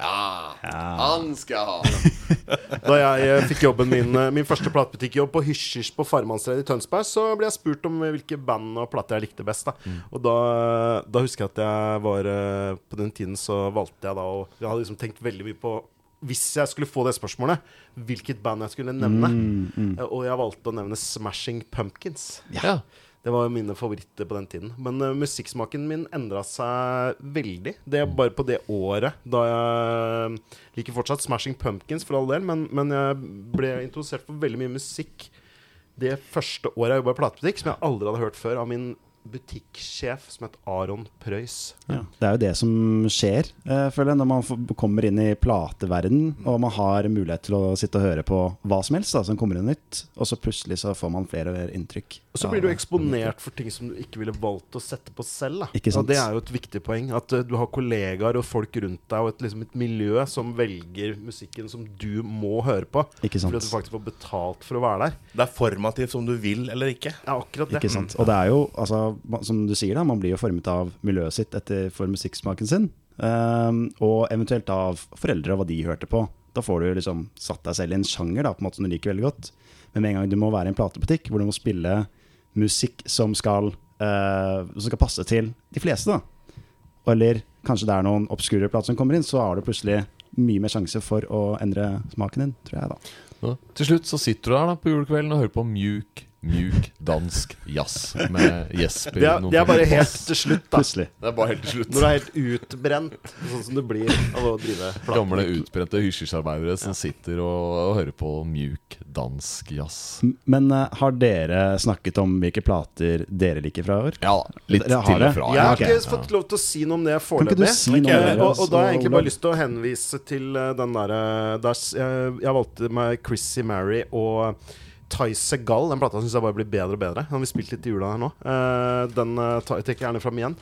Ja, han skal ha. Da jeg eh, fikk jobben min eh, Min første platebutikkjobb på Hysj-Hysj på Farmannsredet i Tønsberg, så ble jeg spurt om eh, hvilke band og plater jeg likte best. Da Og da, da husker jeg at jeg var eh, På den tiden så valgte jeg da å Jeg hadde liksom tenkt veldig mye på hvis jeg skulle få det spørsmålet, hvilket band jeg skulle nevne. Eh, Og jeg valgte å nevne Smashing Pumpkins. Ja. Det var jo mine favoritter på den tiden. Men uh, musikksmaken min endra seg veldig. Det er bare på det året da jeg liker fortsatt Smashing Pumpkins for all del, men, men jeg ble introdusert for veldig mye musikk det første året jeg jobba i platebutikk, som jeg aldri hadde hørt før, av min butikksjef som het Aron Prøys. Ja, det er jo det som skjer, eh, føler jeg, når man kommer inn i plateverden og man har mulighet til å sitte og høre på hva som helst da, som kommer inn nytt, og så plutselig så får man flere inntrykk. Og så blir du eksponert for ting som du ikke ville valgt å sette på selv. Da. Ikke sant? Og det er jo et viktig poeng. At eh, du har kollegaer og folk rundt deg, og et, liksom et miljø som velger musikken som du må høre på. Ikke sant? Fordi at du faktisk får betalt for å være der. Det er formativt som du vil eller ikke. Ja, akkurat det. Ikke sant? Og det er jo, altså, som du sier, da, man blir jo formet av miljøet sitt etter for musikksmaken sin. Um, og eventuelt av foreldre og hva de hørte på. Da får du liksom satt deg selv i en sjanger da, på en måte som du liker veldig godt. Men med en gang du må være i en platebutikk hvor du må spille musikk som skal, uh, som skal passe til de fleste, da. Eller kanskje det er noen obskure plater som kommer inn, så har du plutselig mye mer sjanse for å endre smaken din, tror jeg, da. Ja. Til slutt så sitter du der da på julekvelden og hører på mjuk mjuk dansk jazz med Jesper Det er, det er bare helt til slutt, da. Plutselig. Det er bare helt til slutt. Når du er helt utbrent, sånn som det blir av å drive Gamle utbrente hysjesarbeidere som sitter og, og hører på mjuk dansk jazz. Men uh, har dere snakket om hvilke plater dere liker fra i år? Ja. Litt til og fra. Jeg har ikke ikke fått lov til å si noe om det foreløpig. si Eh, og, og da har jeg egentlig bare lyst til å henvise til eh, den derre der s- jeg, jeg valgte meg Chrissy Mary og Ty Segal. Den plata syns jeg bare blir bedre og bedre. Den har vi spilt litt i jula her nå. Eh, den uh, tar jeg gjerne fram igjen.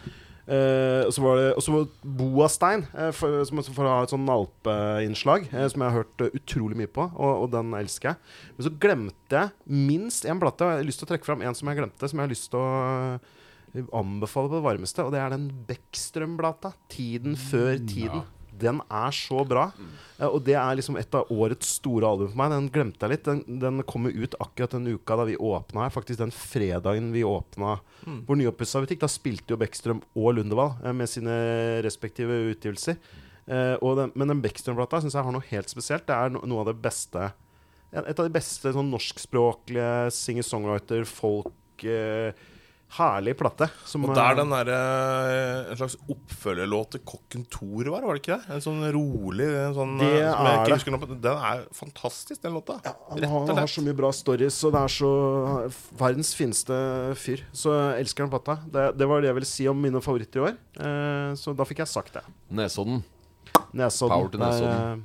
Uh, og så var det også Boastein, uh, for, som også å ha et sånn nalpeinnslag, uh, som jeg har hørt eh, utrolig mye på, og, og den elsker jeg. Men så glemte jeg minst én plate, og jeg har lyst til å trekke fram en som jeg glemte, som jeg har lyst til å eh, anbefale på det varmeste, og det er den Beckstrøm-plata. 'Tiden før tiden'. Den er så bra. Eh, Og det er liksom et av årets store album for meg. Den glemte jeg litt. Den, den kommer ut akkurat den uka da vi åpna her. Faktisk den fredagen vi åpna vår nyoppussa butikk. Da spilte jo Beckstrøm og Lundevall eh, med sine respektive utgivelser. Eh, den, men den Beckstrøm-plata syns jeg har noe helt spesielt. Det er no, noe av det beste Et av de beste sånn norskspråklige singer-songwriter, folk eh, Herlig plate. Som, Og der eh, den der, En slags oppfølgerlåt til Kokken Thor var, var det ikke det? En sånn rolig en sånn, Det eh, jeg er det. noe. Den er fantastisk, den låta. Han Rett har, og har så mye bra stories, og det er så verdens fineste fyr. Så jeg elsker den plata. Det, det var det jeg ville si om mine favoritter i år. Eh, så da fikk jeg sagt det. Nesodden. Nesodden. Power til Nesodden.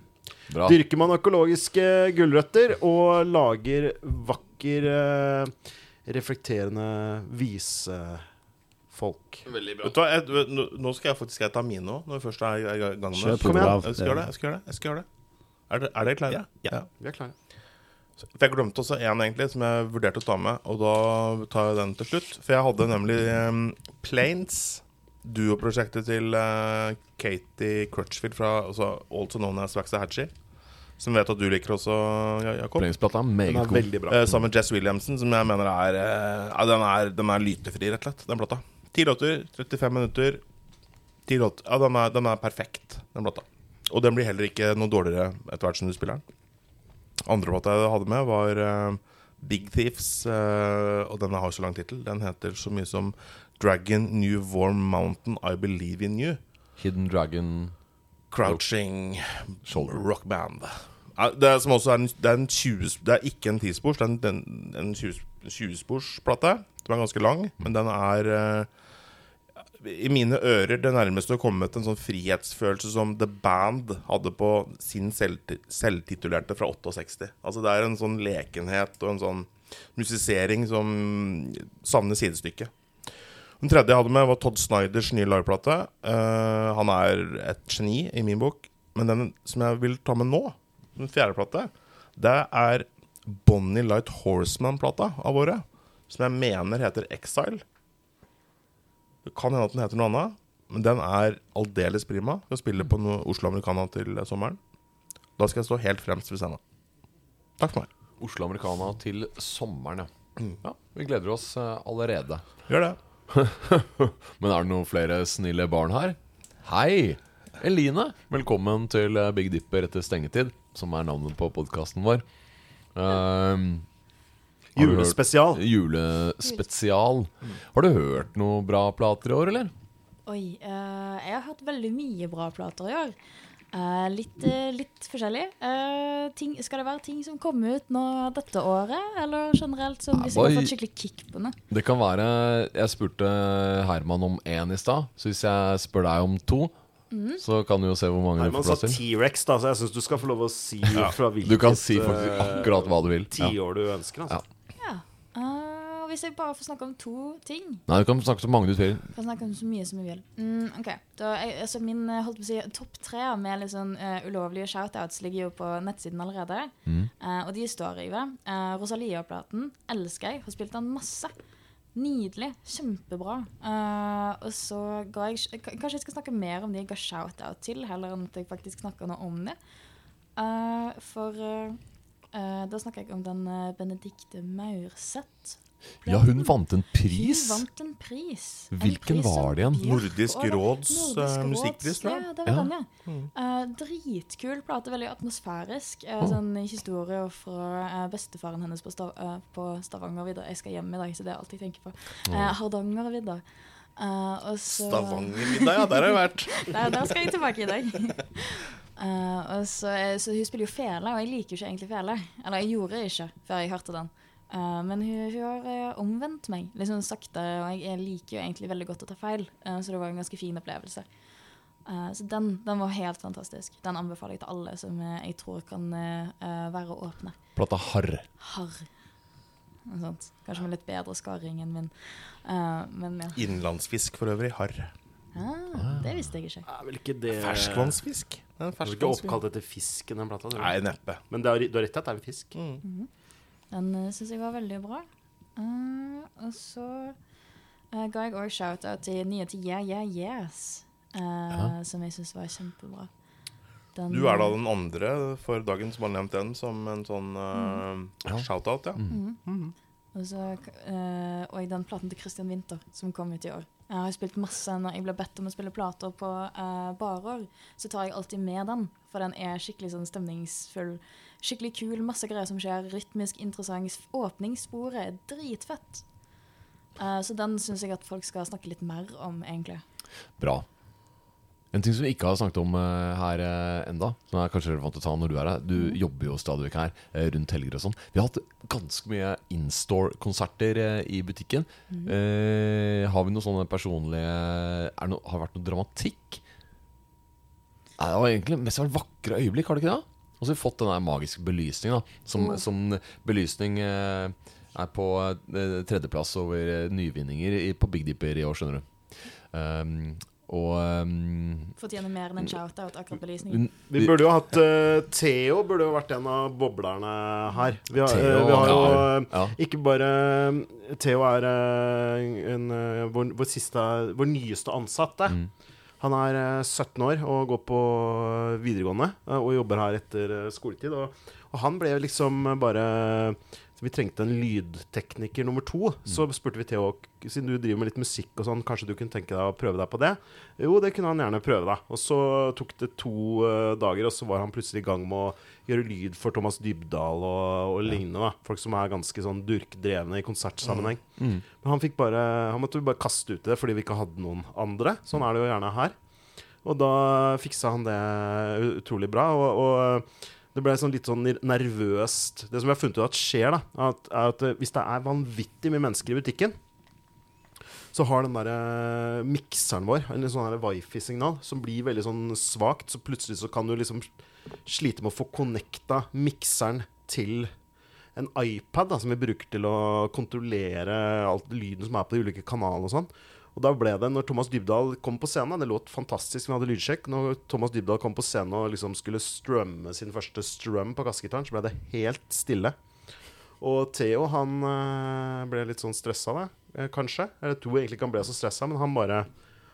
Bra. eh, dyrker man økologiske gulrøtter og lager vakker, eh, reflekterende visefolk. Vet du hva, jeg, nå- skal jeg faktisk jeg ta mine òg, når vi først er i gang med Kjør på, Kom igjen. Jeg skal gjøre det. jeg skal gjøre det, jeg skal gjøre det Er, det, er dere klare? Ja. Vi er klare. For Jeg glemte også en egentlig som jeg vurderte å ta med, og da tar jeg den til slutt. For jeg hadde nemlig um, Planes, duoprosjektet til uh, Katie Crutchfield fra altså, also known as Waxahachie. Som vet at du liker også, Ja- Jakob. Planesplata er Den meget god. veldig bra. Eh, sammen med Jess Williamson, som jeg mener er eh, den er, den er lytefri, rett og slett, den plata. Ti låter, 35 minutter. Ti låter Ja, den er, den er perfekt, den plata. Og den blir heller ikke noe dårligere etter hvert som du spiller den. Andre plata jeg hadde med, var eh, Big Thieves, eh, og denne har så lang tittel. Den heter så mye som Dragon New Warm Mountain I Believe in You. Hidden Dragon Crouching Shoulder. Rock Band. Det er, som også er en, det, er en 20, det er ikke en 10-spors, det er en, en, 20-sporsplate. 20 den er ganske lang, men den er eh, i mine ører det nærmeste å komme til en sånn frihetsfølelse som The Band hadde på sin selv, selvtitulerte fra 68. Altså Det er en sånn lekenhet og en sånn musisering som savner sidestykke. Den tredje jeg hadde med, var Todd Snyders nye liveplate. Uh, han er et geni i min bok. Men den som jeg vil ta med nå, den fjerde plate, det er Bonnie Light Horseman-plata av året. Som jeg mener heter Exile. Det kan hende at den heter noe annet, men den er aldeles prima. Skal spille på noe Oslo Americana til sommeren. Da skal jeg stå helt fremst ved scenen. Takk for meg. Oslo Americana til sommeren, ja. ja. Vi gleder oss eh, allerede. Gjør det. Men er det noen flere snille barn her? Hei! Eline, velkommen til eh, Big Dipper etter stengetid, som er navnet på podkasten vår. Ehm, julespesial. hørt-. Julespesial. Har du hørt noen bra plater i år, eller? Oi, uh, jeg har hørt veldig mye bra plater i år. Eh, litt, eh, litt forskjellig. Uh, ting, skal det være ting som kommer ut nå dette året, eller generelt som vi skal få har fått skikkelig kick på noe? Det kan være Jeg spurte Herman om én i stad, så hvis jeg spør deg om to, så kan du jo se hvor mange du får plass til. T-rex, da, så jeg syns du skal få lov å si fra hvilket Du kan si faktisk akkurat hva du vil. Ja. tiår du ønsker. Altså. Hvis jeg bare får snakke om to ting Nei, du kan snakke så mange du vil. Kan snakke om så mye som jeg vil. Mm, ok, da, jeg, altså Min eh, holdt på å si, topp tre med litt sånn uh, ulovlige shoutouts ligger jo på nettsiden allerede. Mm. Uh, og de står i ved. Uh, Rosalia-platen elsker jeg. Har spilt den masse. Nydelig. Kjempebra. Og så ga jeg Kanskje jeg skal snakke mer om de jeg ga shoutout til, heller enn at jeg faktisk snakker noe om det. For Da snakker jeg om den Benedicte Maurseth. Ja, hun vant en pris. Hun vant en pris. En Hvilken pris var det igjen? Nordisk Råds, eh, musikkpris, tror jeg. Ja, det var Ja. den, ja. Uh, dritkul plate, veldig atmosfærisk. Eh, Sånn historie fra eh, bestefaren hennes på, Stav på Stavangervidda. Jeg skal hjem i dag, så det er alt jeg tenker på. Uh, Hardangervidda. Uh, så- Stavangermiddag, ja. Der har jeg vært. Der, der skal jeg tilbake i dag. Uh, og så, så hun spiller jo fele, og jeg liker jo ikke egentlig fele. Eller jeg gjorde det ikke før jeg hørte den. Eh, men hun, hun har uh, omvendt meg liksom sakte, og jeg, jeg liker jo egentlig veldig godt å ta feil. uh, så det var en ganske fin opplevelse. Eh, så den, den var helt fantastisk. Den anbefaler jeg til alle som jeg tror kan være åpne. Plata Harr. Harr. Sånt. Kanskje med litt bedre skaring enn min. Eh, men ja. Innlandsfisk for øvrig. Harr. Ah, det visste jeg ikke. Er vel ikke det Ferskvannsfisk. Det er en Det er ikke oppkalt etter fisken, den plata? Nei, neppe. Men det er, du har rett i at det er fisk. Den uh, syns jeg var veldig bra. Uh, og så uh, ga jeg òg shout-out til nye til Yeah Yeah Yes, uh, som jeg syns var kjempebra. Den, Du er da den andre for dagen som har nevnt den som en sånn uh, Ja. shout-out, ja. Og så eh, og den platen til Christian Winther, som kom ut i år. Jeg har spilt masse når jeg blir bedt om å spille plater på uh, barer. Så tar jeg alltid med den, for den er skikkelig sånn stemningsfull. Skikkelig kul, masse greier som skjer. Rytmisk interessant. Åpningssporet er dritfett. Uh, så den syns jeg at folk skal snakke litt mer om, egentlig. Bra. En ting som vi ikke har snakket om eh, her uh, enda, som er kanskje relevant å ta når du er her. Du jobber jo stadig vekk her eh, rundt helger og sånn. Vi har hatt ganske mye in-store-konserter eh, i butikken. Eh, har vi noe sånne personlige er det Har det vært noe dramatikk? Nei, det var egentlig mest vært vakre øyeblikk, har det ikke det? Og så har vi fått den der magiske belysningen, da. Som, som belysning eh, er på eh, tredjeplass over eh, nyvinninger i, på Big Dipper i år, skjønner du. Um, og um, Fortjener mer enn en shout-out, akkurat på lysningen. Vi burde jo hatt uh, Theo burde jo vært en av boblerne her. Vi har, Theo, uh, vi har jo ja, eh, ikke bare Theo er en, vår, vår, siste, vår nyeste ansatte. Mm. Han er eh, 17 år og går på videregående og jobber her etter skoletid. Og, og han ble liksom bare Vi trengte en lydtekniker nummer to. Så spurte vi Theo siden du driver med litt musikk og sånn, kanskje du kunne tenke deg å prøve deg på det? Jo, det kunne han gjerne prøve, da. Og så tok det to uh, dager, og så var han plutselig i gang med å gjøre lyd for Thomas Dybdahl og, og lignende. da Folk som er ganske sånn durkdrevne i konsertsammenheng. Mm. Men han fikk bare Han måtte bare kaste ut det fordi vi ikke hadde noen andre. Sånn er det jo gjerne her. Og da fiksa han det utrolig bra. Og, og det ble sånn litt sånn nervøst. Det som jeg har funnet ut at skjer, da, at, er at hvis det er vanvittig mye mennesker i butikken, så har den der eh, mikseren vår en sånn wifi-signal som blir veldig sånn svakt. Så plutselig så kan du liksom slite med å få connecta mikseren til en iPad da, som vi bruker til å kontrollere alt lyden som er på de ulike kanalene og sånn. Og da ble det, når Thomas Dybdahl kom på scenen Det låt fantastisk, vi hadde lydsjekk. Når Thomas Dybdahl kom på scenen og liksom skulle strømme sin første strøm på kassegitaren, så ble det helt stille. Og Theo han eh, ble litt sånn stressa, da, eh, kanskje. Jeg tror egentlig ikke han ble så stressa, men han bare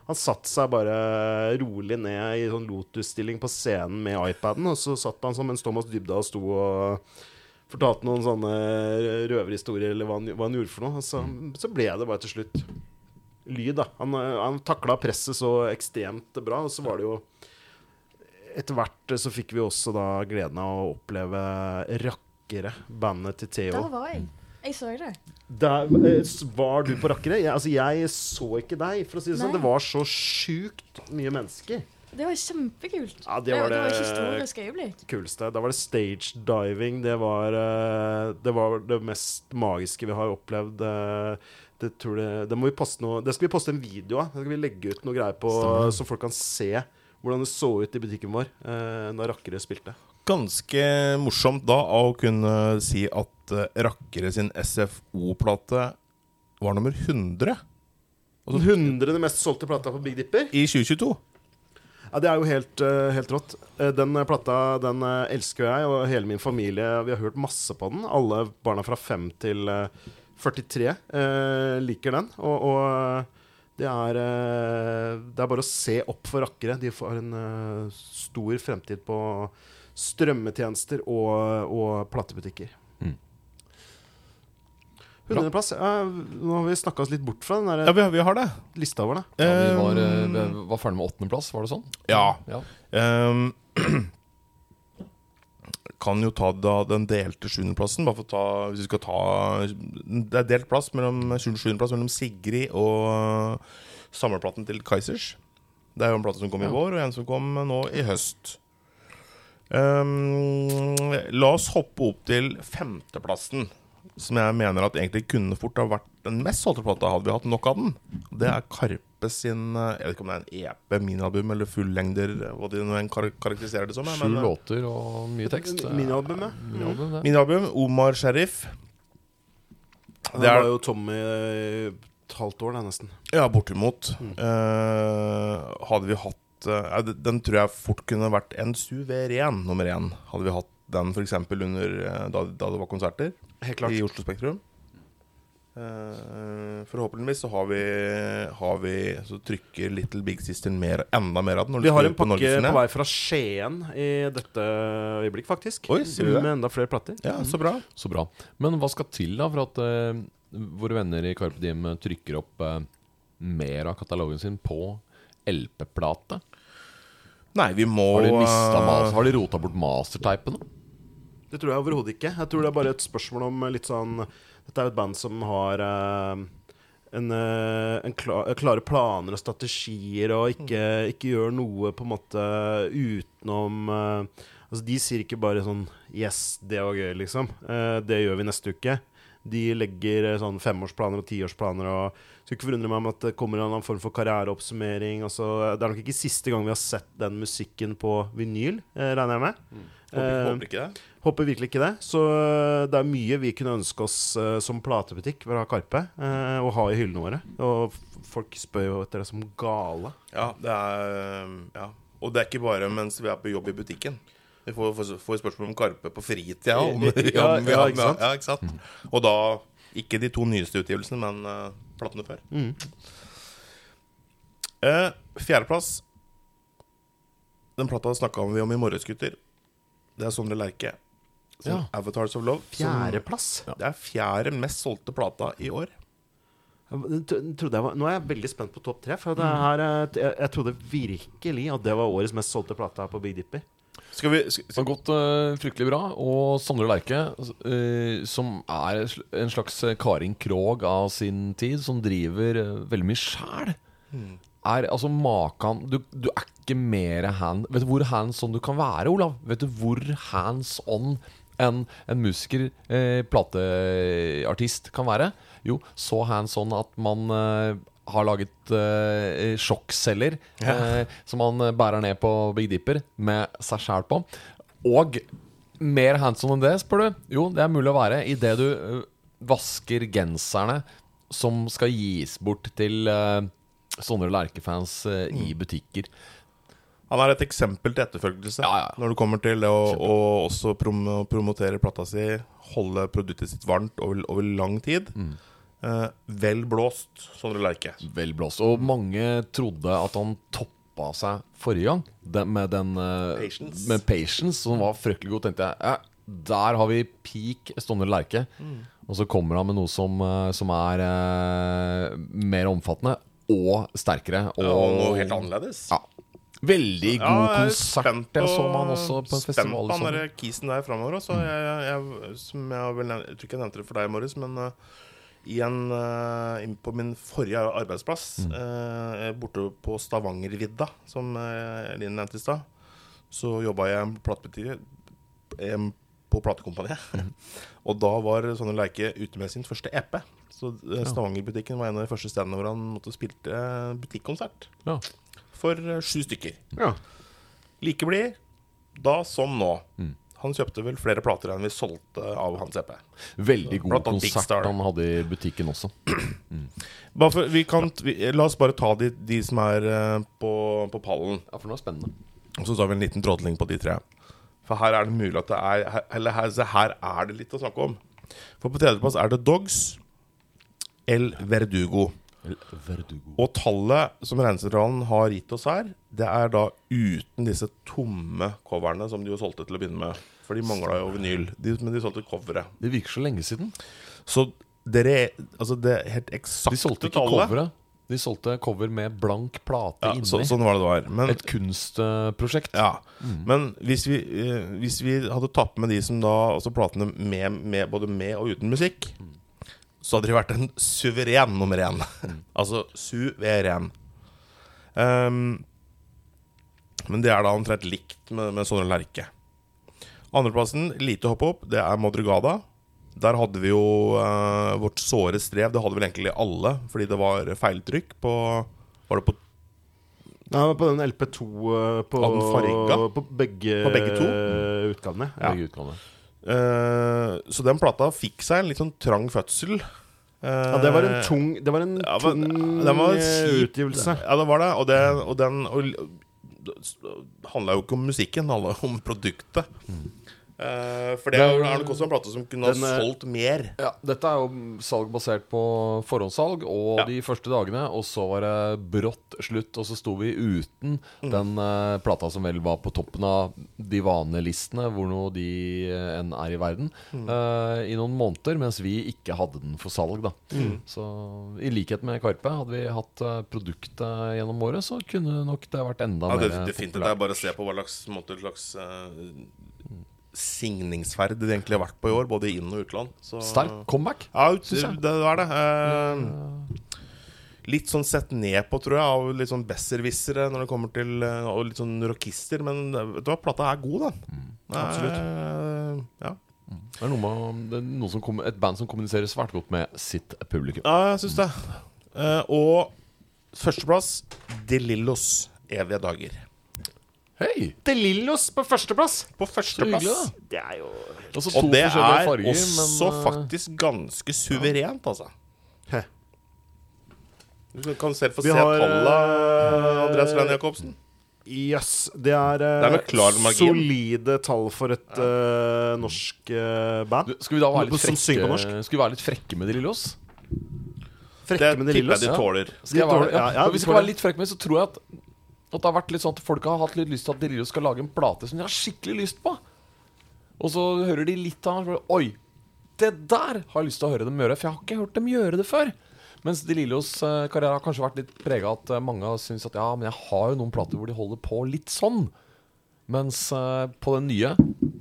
Han satte seg bare rolig ned i sånn lotus-stilling på scenen med iPaden, og så satt han sånn mens Thomas Dybdahl sto og fortalte noen sånne røverhistorier, eller hva han, hva han gjorde for noe. Så, så ble det bare til slutt lyd, da. Han, eh, han takla presset så ekstremt bra, og så var det jo Etter hvert så fikk vi også da gleden av å oppleve Rakkere, bandet til Theo. Der var jeg. Jeg så det. Der, eh, var du på Rakkere? Jeg, altså, jeg så ikke deg, for å si det sånn. Det var så sjukt mye mennesker. Det var kjempekult. Ja, det var det det- var historisk øyeblikk. kuleste. Da var det stage diving. Det var, eh, det var det mest magiske vi har opplevd. Eh, Det, tror det, det må vi poste noe Det skal vi poste en video av. Det skal vi legge ut noe greier på, så folk kan se hvordan det så ut i butikken vår eh, da Rakkere spilte. Ganske morsomt da å kunne si at uh, Rakkere sin SFO-plate var nummer 100 Altså, Den hundrede mest solgte plata på Big Dipper. i 2022. Ja, Det er jo helt, eh, helt rått. Eh, den eh, plata den eh, elsker jeg og hele min familie. Vi har hørt masse på den. Alle barna fra 5 til eh, 43 eh, liker den. Og, og eh, det er eh, Det er bare å se opp for rakkere. De får en eh, stor fremtid på strømmetjenester og, og platebutikker. Mm. Hundredeplass. Ja, nå har vi snakka oss litt bort fra den der Ja, vi, vi har det. lista vår. Ja, vi var, Um, vi var ferdig med åttendeplass, var det sånn? Ja. Ja. Ehm, kan jo ta da den delte sjuendeplassen. Bare for å ta Hvis vi skal ta Det er delt plass mellom sjuendeplass mellom Sigrid og samleplaten til Kaizers. Det er jo en plate som kom i vår, og en som kom nå i høst. Um, la oss hoppe opp til femteplassen, som jeg mener at egentlig kunne fort ha vært den mest solgte plata, hadde vi hatt nok av den. Det er Karpe sin eh, Jeg vet ikke om det er en EP, minialbum eller fullengder, hva de nå enn kar karakteriserer det som. Sju eh, låter og mye tekst. Minialbumet. Minialbum, det. Minialbum, Omar Sheriff. Det er- var jo Tommy eh, et halvt år, det, nesten. Ja, bortimot. Eh, hadde vi hatt uh, den- Den tror jeg fort kunne vært en suveren nummer én. Hadde vi hatt den f.eks. under eh, da, da det var konserter Helt klart. i Oslo Spektrum. Uh, forhåpentligvis så har vi, har vi Så trykker Little Big Sister mer, enda mer av den. Vi har en på pakke på vei fra Skien i dette øyeblikk, faktisk. Oi, sier du det? Med enda flere plater. Ja, så bra. Så bra. Men hva skal til da for at uh, våre venner i Carpe Diem trykker opp uh, mer av katalogen sin på LP-plate? Nei, vi må Har de, mas har de rota bort mastertypen? Det tror jeg overhodet ikke. Jeg tror det er bare et spørsmål om eh, litt sånn Dette er jo et band som har eh, en, eh, en klar, klare planer og strategier, og ikke, ikke gjør noe på en måte utenom eh, Altså De sier ikke bare sånn Yes, det var gøy, liksom. Eh, det gjør vi neste uke. De legger eh, sånn femårsplaner og tiårsplaner. Og skulle ikke forundre meg om at det kommer en annen form for karriereoppsummering. Altså, det er nok ikke siste gang vi har sett den musikken på vinyl, eh, regner jeg med. håper, Eh, håper ikke det. Håper virkelig ikke det. Så det er mye vi kunne ønske oss øh, som platebutikk ved å ha Karpe. øh, og ha i hyllene våre. Og folk spør jo etter det som gale. Ja, det er ja. Og det er ikke bare mens vi er på jobb i butikken. Vi får, får, får spørsmål om Karpe på fritida. Om, Ja, om ja, ikke sant? Ja, ikke sant? Og da ikke de to nyeste utgivelsene, men uh, platene før. Mm. Uh, Fjerdeplass. Den plata snakka vi om i morges, gutter. Det er Sondre Lerche. Ja. Avatars of Love. Fjerdeplass. Det er fjerde mest solgte plata i år. Var, nå er jeg veldig spent på topp tre. For det her, jeg, jeg trodde virkelig at det var årets mest solgte plate på Big Dipper. Skal vi skal, Det har gått uh, fryktelig bra. Og Sondre Lerche, uh, som er en slags Karin Krog av sin tid, som driver uh, veldig mye sjæl, er altså makan du, du er ikke mer hand Vet du hvor hands on du kan være, Olav? Vet du hvor hands on en, en musiker, eh, plateartist, kan være? Jo, så hands on at man eh, har laget uh, sjokkceller eh, som man eh, bærer ned på Big Dipper med seg sjæl på. Og mer hands on enn det, spør du? Jo, det er mulig å være idet du vasker genserne som skal gis bort til uh, Sondre Lerche-fans eh, i butikker. Han er et eksempel til etterfølgelse Ja, ja. når det kommer til å, å også prom promotere plata si, holde produktet sitt varmt over, over lang tid. Mm. Eh, vel blåst, Sondre Lerche. Vel blåst. Og mange trodde at han toppa seg forrige gang den, med den uh, Patience. Med Patience, som var fryktelig god. Tenkte jeg ja, der har vi peak Sondre Lerche. Og så kommer han med noe som, eh, som er uh, mer omfattende og sterkere. Og, Og noe helt annerledes. Ja. Veldig god Ja, jeg er konsert. spent Jeg så man også på en spent på der kisen der framover. Også. Jeg, jeg, som jeg, vel, jeg tror ikke jeg nevnte det for deg, Morris, men uh, uh, inn på min forrige arbeidsplass, uh, borte på Stavangervidda, som uh, Linn nevnte i stad, så jobba jeg en på platekompaniet. og da var Sånne Leike ute med sin første EP. Så Stavanger-butikken var en av de første stedene hvor han måtte spilte butikkonsert. Ja. For sju stykker. Ja. Like blid da som nå. Mm. Han kjøpte vel flere plater enn vi solgte av hans EP. Veldig god konsert han hadde i butikken også. Bare for, vi kan, vi, la oss bare ta de, de som er eh, på, på pallen, Ja, for det var spennende. og så tar vi en liten trådling på de tre. For her er det mulig at det er Eller her, her er det litt å snakke om. For på tredjeplass er det Dogs El Verdugo. Verdugo. Og tallet som Regnesentralen har gitt oss her, det er da uten disse tomme coverne som de jo solgte til å begynne med. For de mangla jo vinyl. De, men de solgte coveret. Det virker så lenge siden. Så dere Altså, det helt De solgte ikke tallet coveret. De solgte cover med blank plate ja, inni. så, Sånn var det det var. Men Et kunstprosjekt. Ja, men hvis vi, eh, hvis vi hadde tatt med de som da Altså platene med, med, både med og uten musikk, så hadde de vært en suveren nummer én. altså suveren. Ehm, men det er da omtrent likt med, med Sondre Lerche. Andreplassen, lite hopp opp, det er Madrugada. Der hadde vi jo eh, vårt såre strev. Det hadde vel egentlig alle, fordi det var feiltrykk på Var det på Nei, på den LP2 eh, på, på begge, På begge to? eh, utgavene. Ja. Begge utgavene. Eh, så den plata fikk seg en litt sånn trang fødsel. Eh, ja, det var en tung, det var en ja, tung men, den var en utgivelse. Ja, det var det. Og, det, og den og, handla jo ikke om musikken, det handla om produktet. Eh, for det er er nok også en plate som kunne Den, ha solgt mer. Ja, dette er jo salg basert på forhåndssalg og Ja. de første dagene. Og så var det brått slutt, og så sto vi uten Mm. den uh, plata som vel var på toppen av de vanelistene, hvor nå de uh, enn er i verden, Mm. i noen måneder, mens vi ikke hadde den for salg. da Mm. Så i likhet med Karpe, hadde vi hatt produktet gjennom året, så kunne nok det vært enda Ja, det, mer det er fint. Det er bare å se på hva slags, måte, slags signingsferd det egentlig har vært på i år, både i inn- og utland. Så, Sterk comeback. Ja, ut, det, jeg. det er det. Eh, litt sånn sett ned på, tror jeg, av litt sånn besserwissere når det kommer til eh, Og litt sånn rockister. Men eh, vet du hva, plata er god, den. Absolutt. ja. Det er, noe med, det er noe som, kom- et band som kommuniserer svært godt med sitt publikum. ja, jeg syns det. Eh, og førsteplass De Lillos evige dager. Hei! De Lillos på førsteplass! På førsteplass. Det er jo Og Og det er farger, også men, eh, faktisk ganske suverent, altså. Hæ. Du kan selv få Vi se har, tallet, Andreas Lein Jacobsen. Yes. Det er, eh, Det er solide tall for et uh, norsk uh, band. Du, skal vi da være litt frekke, skal vi være litt frekke med De Lillos? Frekke Det med De tipper jeg de ja. tåler. Skal jeg være, ja, ja, ja, hvis vi skal være litt frekke med, så tror jeg at, at det har vært litt sånn at folk har hatt litt lyst til at De skal lage en plate som de har skikkelig lyst på. Og så hører de litt av den, Oi, det der har jeg lyst til å høre dem gjøre, for jeg har ikke hørt dem gjøre det før. Mens De Lillos eh, karriere har kanskje vært litt prega at eh, mange har syntes at ja, men jeg har jo noen plater hvor de holder på litt sånn. Mens eh, på den nye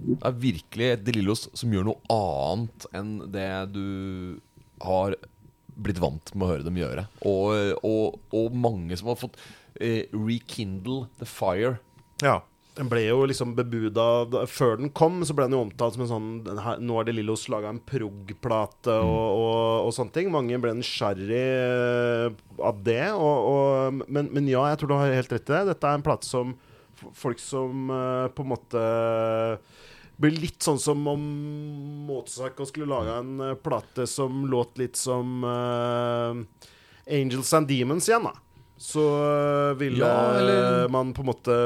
det er virkelig De Lillos som gjør noe annet enn det du har blitt vant med å høre dem gjøre. Og, og, og mange som har fått rekindle the fire. Ja. Den ble jo liksom bebuda Før den kom, så ble den jo omtalt som en sånn her, Nå har De Lillos laga en prog-plate og, og, og sånne ting. Mange ble nysgjerrig eh, av det. Og, men, men ja, jeg tror du har helt rett i det. Dette er en plate som folk som uh, på en måte blir litt sånn som om Mozart skulle laga en eh, plate som låt litt som uh, Angels and Demons igjen, da. Så eh, ville Ja, eller- man på en måte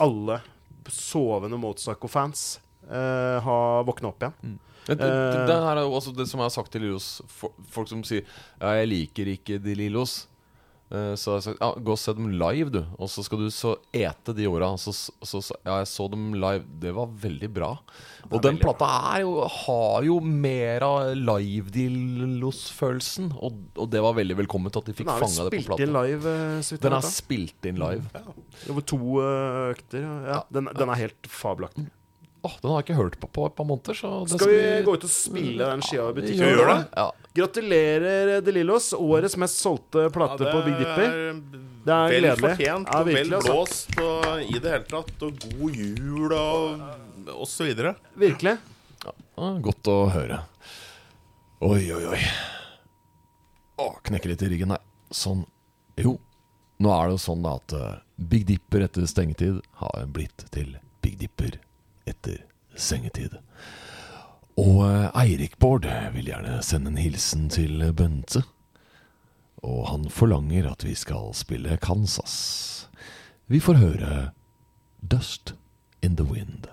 alle sovende Mozart-fans eh, ha våkna opp igjen. Det, det, Eh. det her er jo også det som jeg har sagt til Lillos for, Folk som sier Ja, jeg liker ikke de Lillos. Eh, Så jeg sa ja, gå og se dem live, du. Og så skal du så ete de åra. Så, så, så, ja, jeg så dem live. Det var veldig bra. Og den plata er jo, har jo mer av live-Dillos-følelsen. Og, og det var veldig velkomment at de fikk fanga det på plata. live, eh, Den er spilt inn live. Ja. Over to eh, økter. Ja. Den, den er helt fabelaktig. Åh, den har jeg ikke hørt på på et par måneder. Så det Skal vi gå ut og spille den skia i butikken? Gjør det? Ja. Gratulerer, De Lillos. Årets mest solgte plate på Big Dipper. Det er vel gledelig. fortjent Ja, og vel virkelig, altså. blåst og i det hele tatt. Og god jul og, og så videre. Virkelig. Ja, godt å høre. Oi, oi, oi. Å, knekker litt i ryggen her. Sånn. Jo, nå er det jo sånn da at eh, Big Dipper etter stengetid har blitt til Big Dipper etter sengetid. Og eh, Eirik Bård vil gjerne sende en hilsen til Bente. Og han forlanger at vi skal spille Kansas. Vi får høre Dust in the Wind.